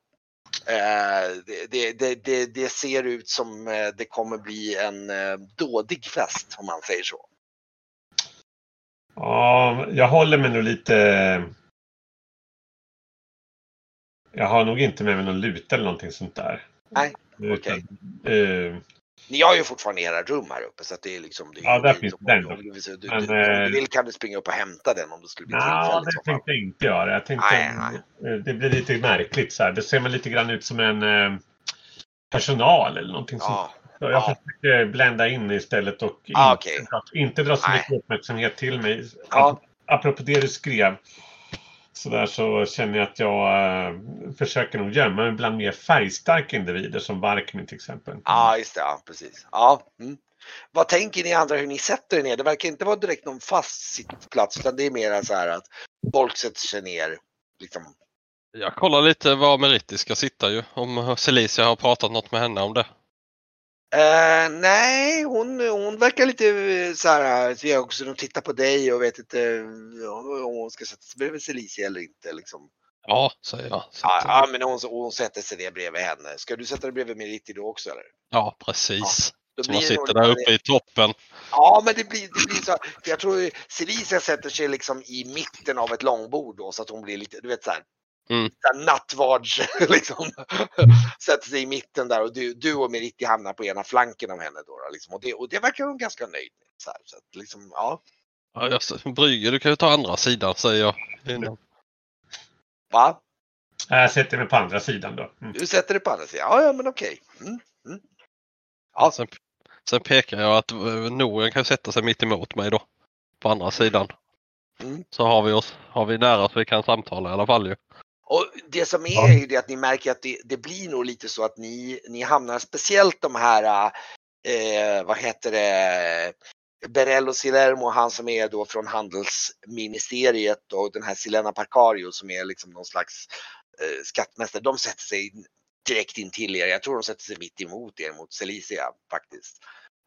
Eh, det, det, det, ser ut som eh, det kommer bli en eh, dådig fest om man säger så. Ja, jag håller mig nog lite... Jag har nog inte med mig någon luta eller någonting sånt där. Nej, Utan, eh, Ni har ju fortfarande era rum här uppe så att det är liksom. Det är, Ja, där finns den om du, du, du, Men, om eh, du vill kan du springa upp och hämta den om det skulle bli i så det tänkte jag inte göra. Jag tänkte, Nej, eh, Det blir lite märkligt så här. Det ser man lite grann ut som en eh, personal eller någonting sånt. Ja, Så jag ja. försöker blända in istället och Ah, inte, okej. inte dra så Nej. mycket uppmärksamhet till mig. Ja. Apropå det du skrev så där så känner jag att jag eh, försöker nog gömma mig bland mer färgstarka individer som Varkmin till exempel. ja, just det. Ja, precis. Ja. Mm. Vad tänker ni andra hur ni sätter er ner? Det verkar inte vara direkt någon fast sittplats utan det är mer så här att folk sätter sig ner. Liksom. Jag kollar lite var Meritti ska sitta ju. Om Celicia har pratat något med henne om det. Eh, nej, hon, hon verkar lite eh, så här, så jag också de tittar på dig och vet inte om hon ska sätta sig bredvid Celicia eller inte. Liksom. Ja, säger jag. Så Ja, ja, men hon, hon sätter sig ner bredvid henne. Ska du sätta dig bredvid Meriti då också eller? ja precis. Då Som man sitter där uppe i toppen. Ja, men det blir, det blir så. här, För jag tror Celicia sätter sig liksom i mitten av ett långbord då så att hon blir lite, du vet så här. Mm. nattvards [LAUGHS] liksom. sätter sig i mitten där och du, du och Meriti hamnar på ena flanken av henne då. då liksom. och, det, och det verkar hon ganska nöjd med. Så, här, så att liksom, ja. Ja, Brygge, du kan ju ta andra sidan säger jag. Innan. Va? Jag sätter mig på andra sidan då. Mm. Du sätter dig på andra sidan? Ja, ja men okej. Mm. Mm. Ja. Sen, sen pekar jag att eh, Noren kan sätta sig mitt emot mig då. På andra sidan. Mm. Så har vi oss har vi nära så vi kan samtala i alla fall ju. Och det som är Ja. ju det att ni märker att det, det blir nog lite så att ni, ni hamnar speciellt de här, eh, vad heter det, Berello Silermo, han som är då från handelsministeriet och den här Silena Parcario som är liksom någon slags eh, skattmästare. De sätter sig direkt in till er. Jag tror de sätter sig mitt emot er mot Celicia faktiskt.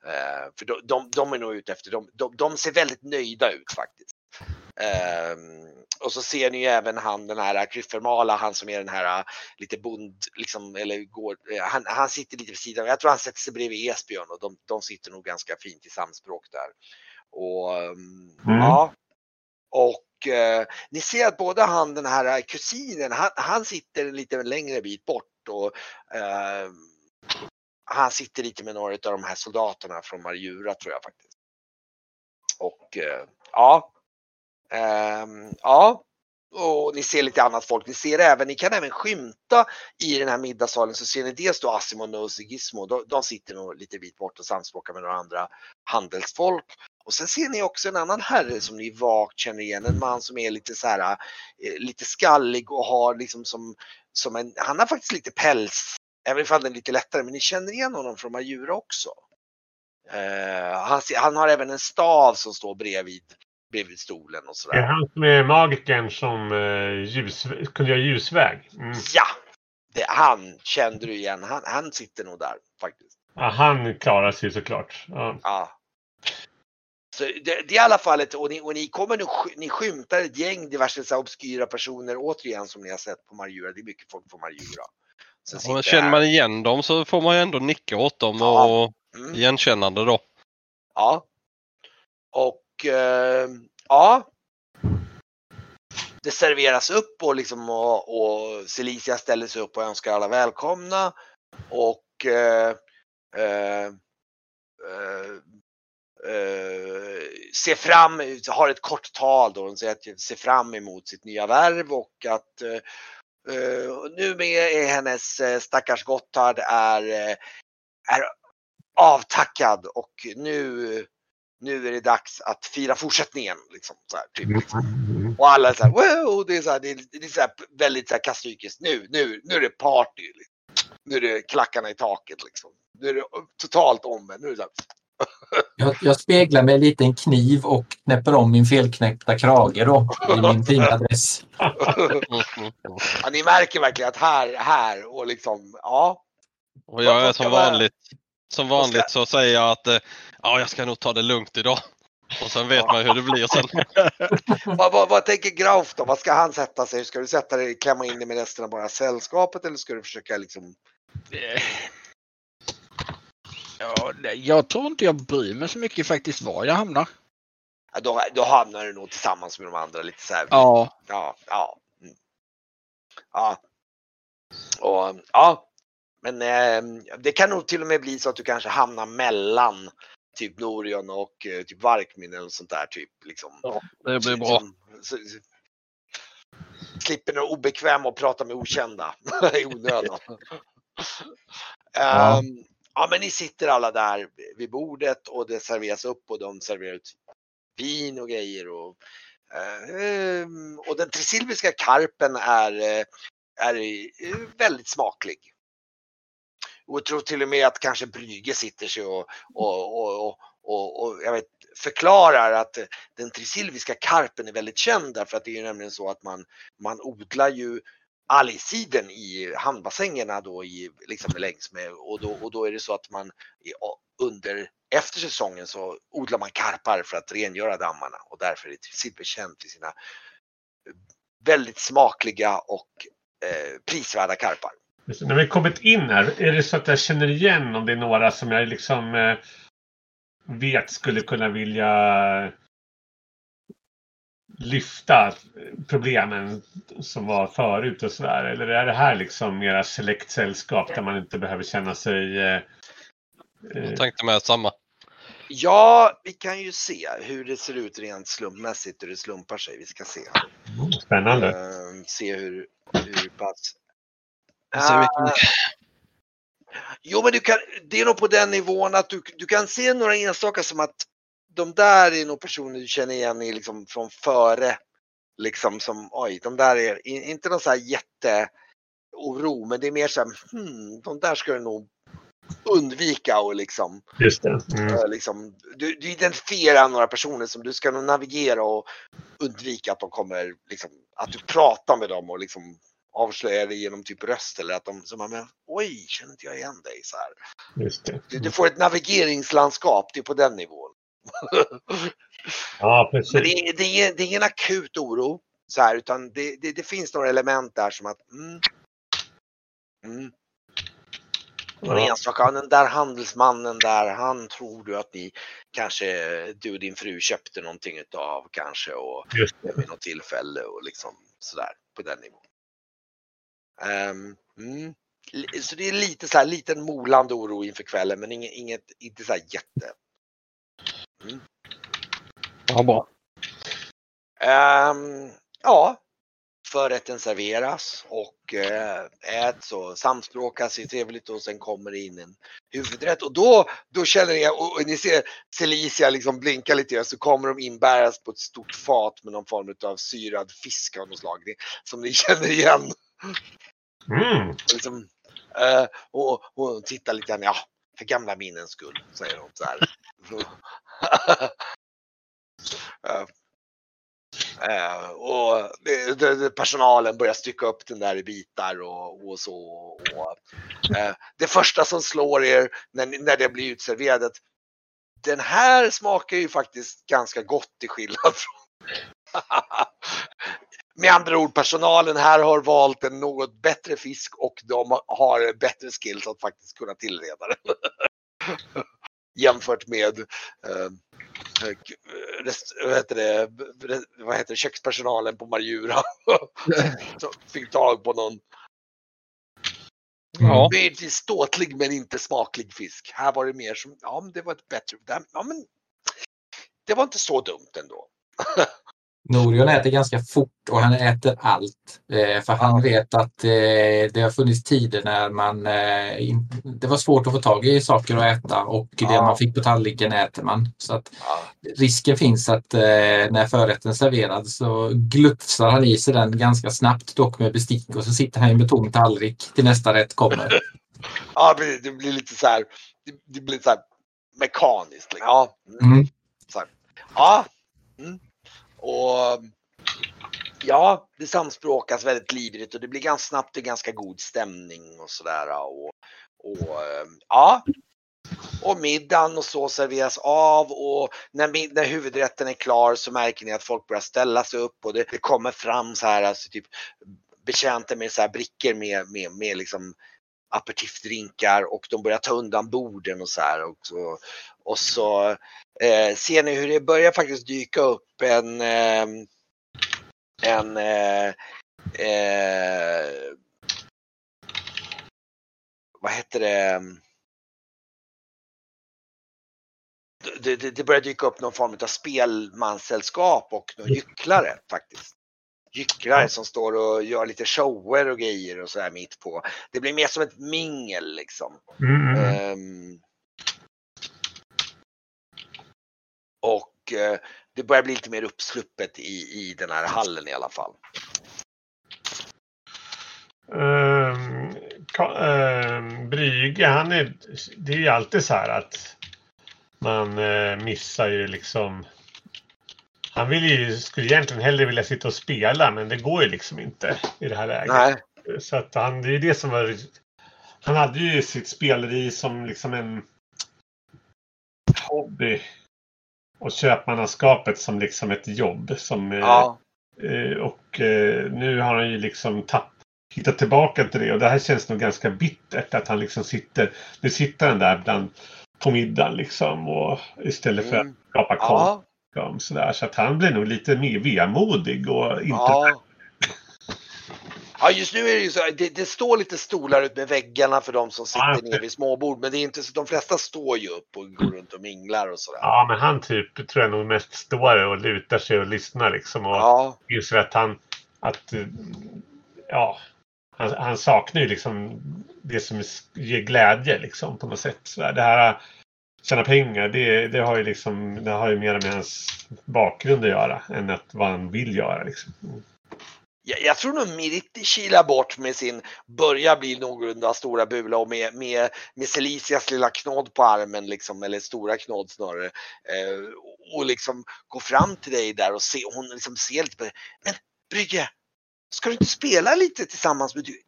Eh, för de, de, de är nog ute efter, de, de, de ser väldigt nöjda ut faktiskt. Ehm, och så ser ni ju även han den här Kryffermala, han som är den här äh, lite bond, liksom, eller går, eh, han, han sitter lite vid sidan. Jag tror han sätter sig bredvid Esbjörn och de, de sitter nog ganska fint i samspråk där. Och ehm, Mm. ja. Och eh, ni ser att både han, den här kusinen, han, han sitter en lite längre bit bort och ehm, han sitter lite med några av de här soldaterna från Marjura tror jag faktiskt. Och eh, ja, Ehm, ja, och ni ser lite annat folk. Ni ser även, ni kan även skymta i den här middagssalen så ser ni dels då Asimo och Gizmo. De, de sitter nog lite bit bort och samspråkar med några andra handelsfolk. Och sen ser ni också en annan herre som ni vagt känner igen. En man som är lite så här, eh, lite skallig och har liksom som, som en, han har faktiskt lite päls. Även om den är lite lättare, men ni känner igen honom från Majura också. Uh, han, han, har även en stav som står bredvid, bredvid stolen och sådär. Det är han som är magikern som uh, ljus, kunde göra ljusväg? Mm. Ja! Det, han kände du igen. Han, han sitter nog där faktiskt. Ja, han klarar sig såklart. Ja. ja. Så det, det, är i alla fall ett, och ni, och ni kommer nu, ni skymtar ett gäng diverse så obskyra personer återigen som ni har sett på Marjura. Det är mycket folk på Marjura. Ja, känner man igen dem så får man ju ändå nicka åt dem ja. och mm. igenkännande då. Ja. Och eh, ja. Det serveras upp och liksom och, och Celicia ställer sig upp och önskar alla välkomna. Och eh, eh, eh, eh ser fram, har ett kort tal då hon säger att ser fram emot sitt nya värv och att uh, nu med är hennes uh, stackars Gotthard är, är avtackad och nu, nu är det dags att fira fortsättningen. Liksom, så här, typ, liksom. Och alla är så här, wow, det är, så här, det är, det är så här, väldigt så här kastykiskt. Nu, nu, nu är det party. Liksom. Nu är det klackarna i taket liksom. Nu är det totalt omvänt. Nu är det så här, jag, jag speglar med en liten kniv och knäpper om min felknäppta krage då i min fina dress. ja, ni märker verkligen att här, här och liksom, ja. Och jag är som vanligt, som vanligt så säger jag att eh, ja, jag ska nog ta det lugnt idag. Och sen vet man hur det blir sen. [LAUGHS] vad, vad, vad, tänker Grauf då? Vad ska han sätta sig? Ska du sätta dig, klämma in dig med resten av bara sällskapet eller ska du försöka liksom? Eh, Ja, jag tror inte jag bryr mig så mycket faktiskt var jag hamnar. Ja, då, då hamnar du nog tillsammans med de andra lite så här. Ja. Ja. Ja. Mm. Ja. Och, ja. Men eh, det kan nog till och med bli så att du kanske hamnar mellan typ Norion och eh, typ Varkmin eller sånt där typ. Liksom. Ja, det blir bra. Så, så, slipper du obekväm och prata med okända [LAUGHS] i onödan. [LAUGHS] Ja. Um, ja men ni sitter alla där vid bordet och det serveras upp och de serverar ut vin och grejer och, eh, och den trisilviska karpen är, eh, är väldigt smaklig. Och jag tror till och med att kanske Brygge sitter sig och, och, och, och, och jag vet, förklarar att den trisilviska karpen är väldigt känd därför att det är nämligen så att man, man odlar ju algsiden i hamnbassängerna då i, liksom längs med och då, och då är det så att man under efter säsongen så odlar man karpar för att rengöra dammarna och därför är Silver känt för sina väldigt smakliga och eh, prisvärda karpar. När vi kommit in här, är det så att jag känner igen om det är några som jag liksom eh, vet skulle kunna vilja lyfta problemen som var förut och sådär? Eller är det här liksom mera selektsällskap där man inte behöver känna sig... Eh, Jag tänkte med samma. Ja, vi kan ju se hur det ser ut rent slumpmässigt, hur det slumpar sig. Vi ska se. Spännande. Uh, se hur, hur pass... Uh, jo, men du kan, det är nog på den nivån att du, du kan se några enstaka som att de där är nog personer du känner igen i, liksom, från före. Liksom som, oj, de där är inte någon så här jätteoro, men det är mer så här, hmm, de där ska du nog undvika och liksom. Just det. Mm. liksom du, du, identifierar några personer som du ska nog navigera och undvika att de kommer, liksom, att du pratar med dem och liksom avslöjar det genom typ röst eller att de som men oj, känner inte jag igen dig så här. Det. Du, du, får ett navigeringslandskap, det är på den nivån. [LAUGHS] ja, precis. Men det, är, det, är, det är ingen akut oro så här, utan det, det, det finns några element där som att mm, mm. Ja. enstaka, den där handelsmannen där, han tror du att ni kanske, du och din fru köpte någonting utav kanske och vid något tillfälle och liksom sådär på den nivån. Um, mm. Så det är lite så här liten molande oro inför kvällen men inget, inget inte så här jätte. Mm. Ja, bra. Um, ja, förrätten serveras och eh, äts och samspråkas är trevligt och sen kommer det in en huvudrätt och då, då känner ni, och, och ni ser Celicia liksom blinka lite grann så kommer de inbäras på ett stort fat med någon form av syrad fisk av något slag som ni [LAUGHS] känner igen. Mm. Liksom, eh, och, och hon tittar lite grann, ja, för gamla minnens skull, säger hon så här. [LAUGHS] Eh, eh, och personalen börjar stycka upp den där i bitar och, och så. Och, eh, det första som slår er när, när det blir utserverat, den här smakar ju faktiskt ganska gott till skillnad från [LAUGHS] Med andra ord, personalen här har valt en något bättre fisk och de har bättre skills att faktiskt kunna tillreda den. [LAUGHS] Jämfört med eh, k- rest, vad, heter det, vad heter det, kökspersonalen på Marjura. [LAUGHS] Som fick tag på någon Ja. möjligtvis ståtlig men inte smaklig fisk. Här var det mer som, ja men det var ett bättre, ja men det var inte så dumt ändå. [LAUGHS] Norion äter ganska fort och han äter allt. Eh, för han vet att eh, det har funnits tider när man eh, in, det var svårt att få tag i saker att äta och det Ja. man fick på tallriken äter man. Så att Ja. risken finns att eh, när förrätten serveras så glufsar han i sig den ganska snabbt dock med bestick och så sitter han med tom tallrik till nästa rätt kommer. [LAUGHS] Ja, det blir, det lite så här, det, det blir så här mekaniskt. liksom. Ja, mm, Mm. ja. Mm. Och ja, det samspråkas väldigt livligt och det blir ganska snabbt en ganska god stämning och sådär. Och, och ehm, ja, och middagen och så serveras av och när, när huvudrätten är klar så märker ni att folk börjar ställa sig upp och det, det kommer fram så här, alltså typ betjänter med så här brickor med, med, med liksom aperitifdrinkar och de börjar ta undan borden och så här. Och så, och så eh, ser ni hur det börjar faktiskt dyka upp en eh, en eh, vad heter det? Det, det, det börjar dyka upp någon form av spelmanssällskap och några gycklare faktiskt. Gycklare som står och gör lite shower och grejer och så här mitt på. Det blir mer som ett mingel liksom. Mm, mm. Och eh, det börjar bli lite mer uppsluppet i, i den här hallen i alla fall. Um, um, Brygge, han är, det är ju alltid så här att man eh, missar ju liksom. Han vill ju, skulle egentligen hellre vilja sitta och spela men det går ju liksom inte i det här läget. Nej, Så att han, det är ju det som var. Han hade ju sitt speleri som liksom en hobby. Och köpmannaskapet som liksom ett jobb. Som, eh, ja, Eh, Och eh, nu har han ju liksom tapp, hittat tillbaka till det. Och det här känns nog ganska bittert att han liksom sitter, nu sitter han där bland på middagen liksom och istället för att mm, skapa konst ja, om sådär. Så att han blir nog lite mer vemodig och inte ja. Ja, just nu är det ju så, det, det står lite stolar ut med väggarna för de som Ja. sitter nere vid småbord, men det är inte så, de flesta står ju upp och går runt och minglar och sådär. Ja, men han typ tror jag nog mest står och lutar sig och lyssnar liksom och Ja, inser att han att ja, han, han saknar ju liksom det som ger glädje liksom på något sätt. Så. Det här tjäna pengar, det, det har ju liksom det har ju mer med hans bakgrund att göra än att vad han vill göra liksom. Jag, jag tror nog Miriti kilar bort med sin, börjar bli någorlunda stora bula och med, med, med Celicias lilla knodd på armen liksom, eller stora knodd snarare. Eh, och liksom gå fram till dig där och se, hon liksom ser lite på dig. Men Brygge, ska du inte spela lite tillsammans med du?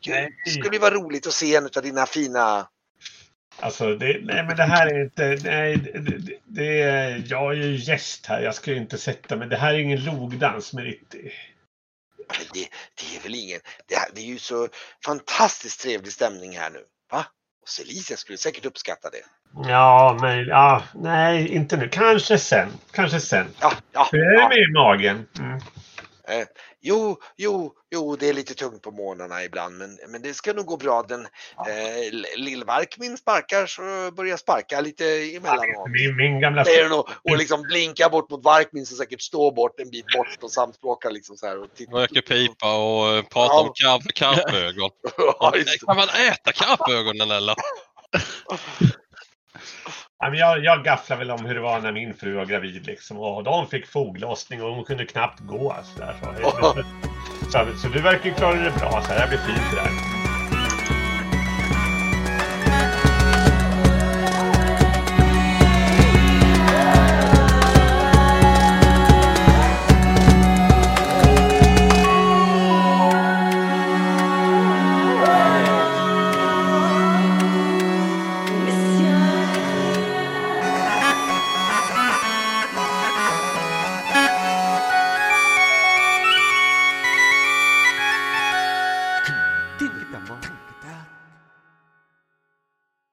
du, det skulle vara roligt att se en av dina fina Alltså, det, nej men det här är inte, nej, det, det, jag är ju gäst här, jag ska ju inte sätta mig, det här är ingen logdans med Ritti. Men det, det är väl ingen, det, det är ju så fantastiskt trevlig stämning här nu. Va? Och Celicia skulle säkert uppskatta det. Ja, men ja, nej, inte nu. Kanske sen. Kanske sen. Ja, ja, Hur är det ja. med i magen? Mm. Eh, jo, jo, Jo, det är lite tungt på morgnarna ibland, men, men det ska nog gå bra. Den eh, Lillvark min sparkar så börjar sparka lite emellanåt. Min, min gamla Säger och, och liksom blinkar bort mot Varkmin som säkert står bort en bit bort och samspråkar liksom så här. Och tittar. Röker pipa och eh, pratar Ja. om karp, karpögon. Ja. Kan man äta karpögonen eller? [LAUGHS] Jag, jag gafflar väl om hur det var när min fru var gravid. Liksom. Och de fick foglossning och hon kunde knappt gå. Så, där, så. [LAUGHS] så, så du verkar klara det bra. Så här, det blir fint det där.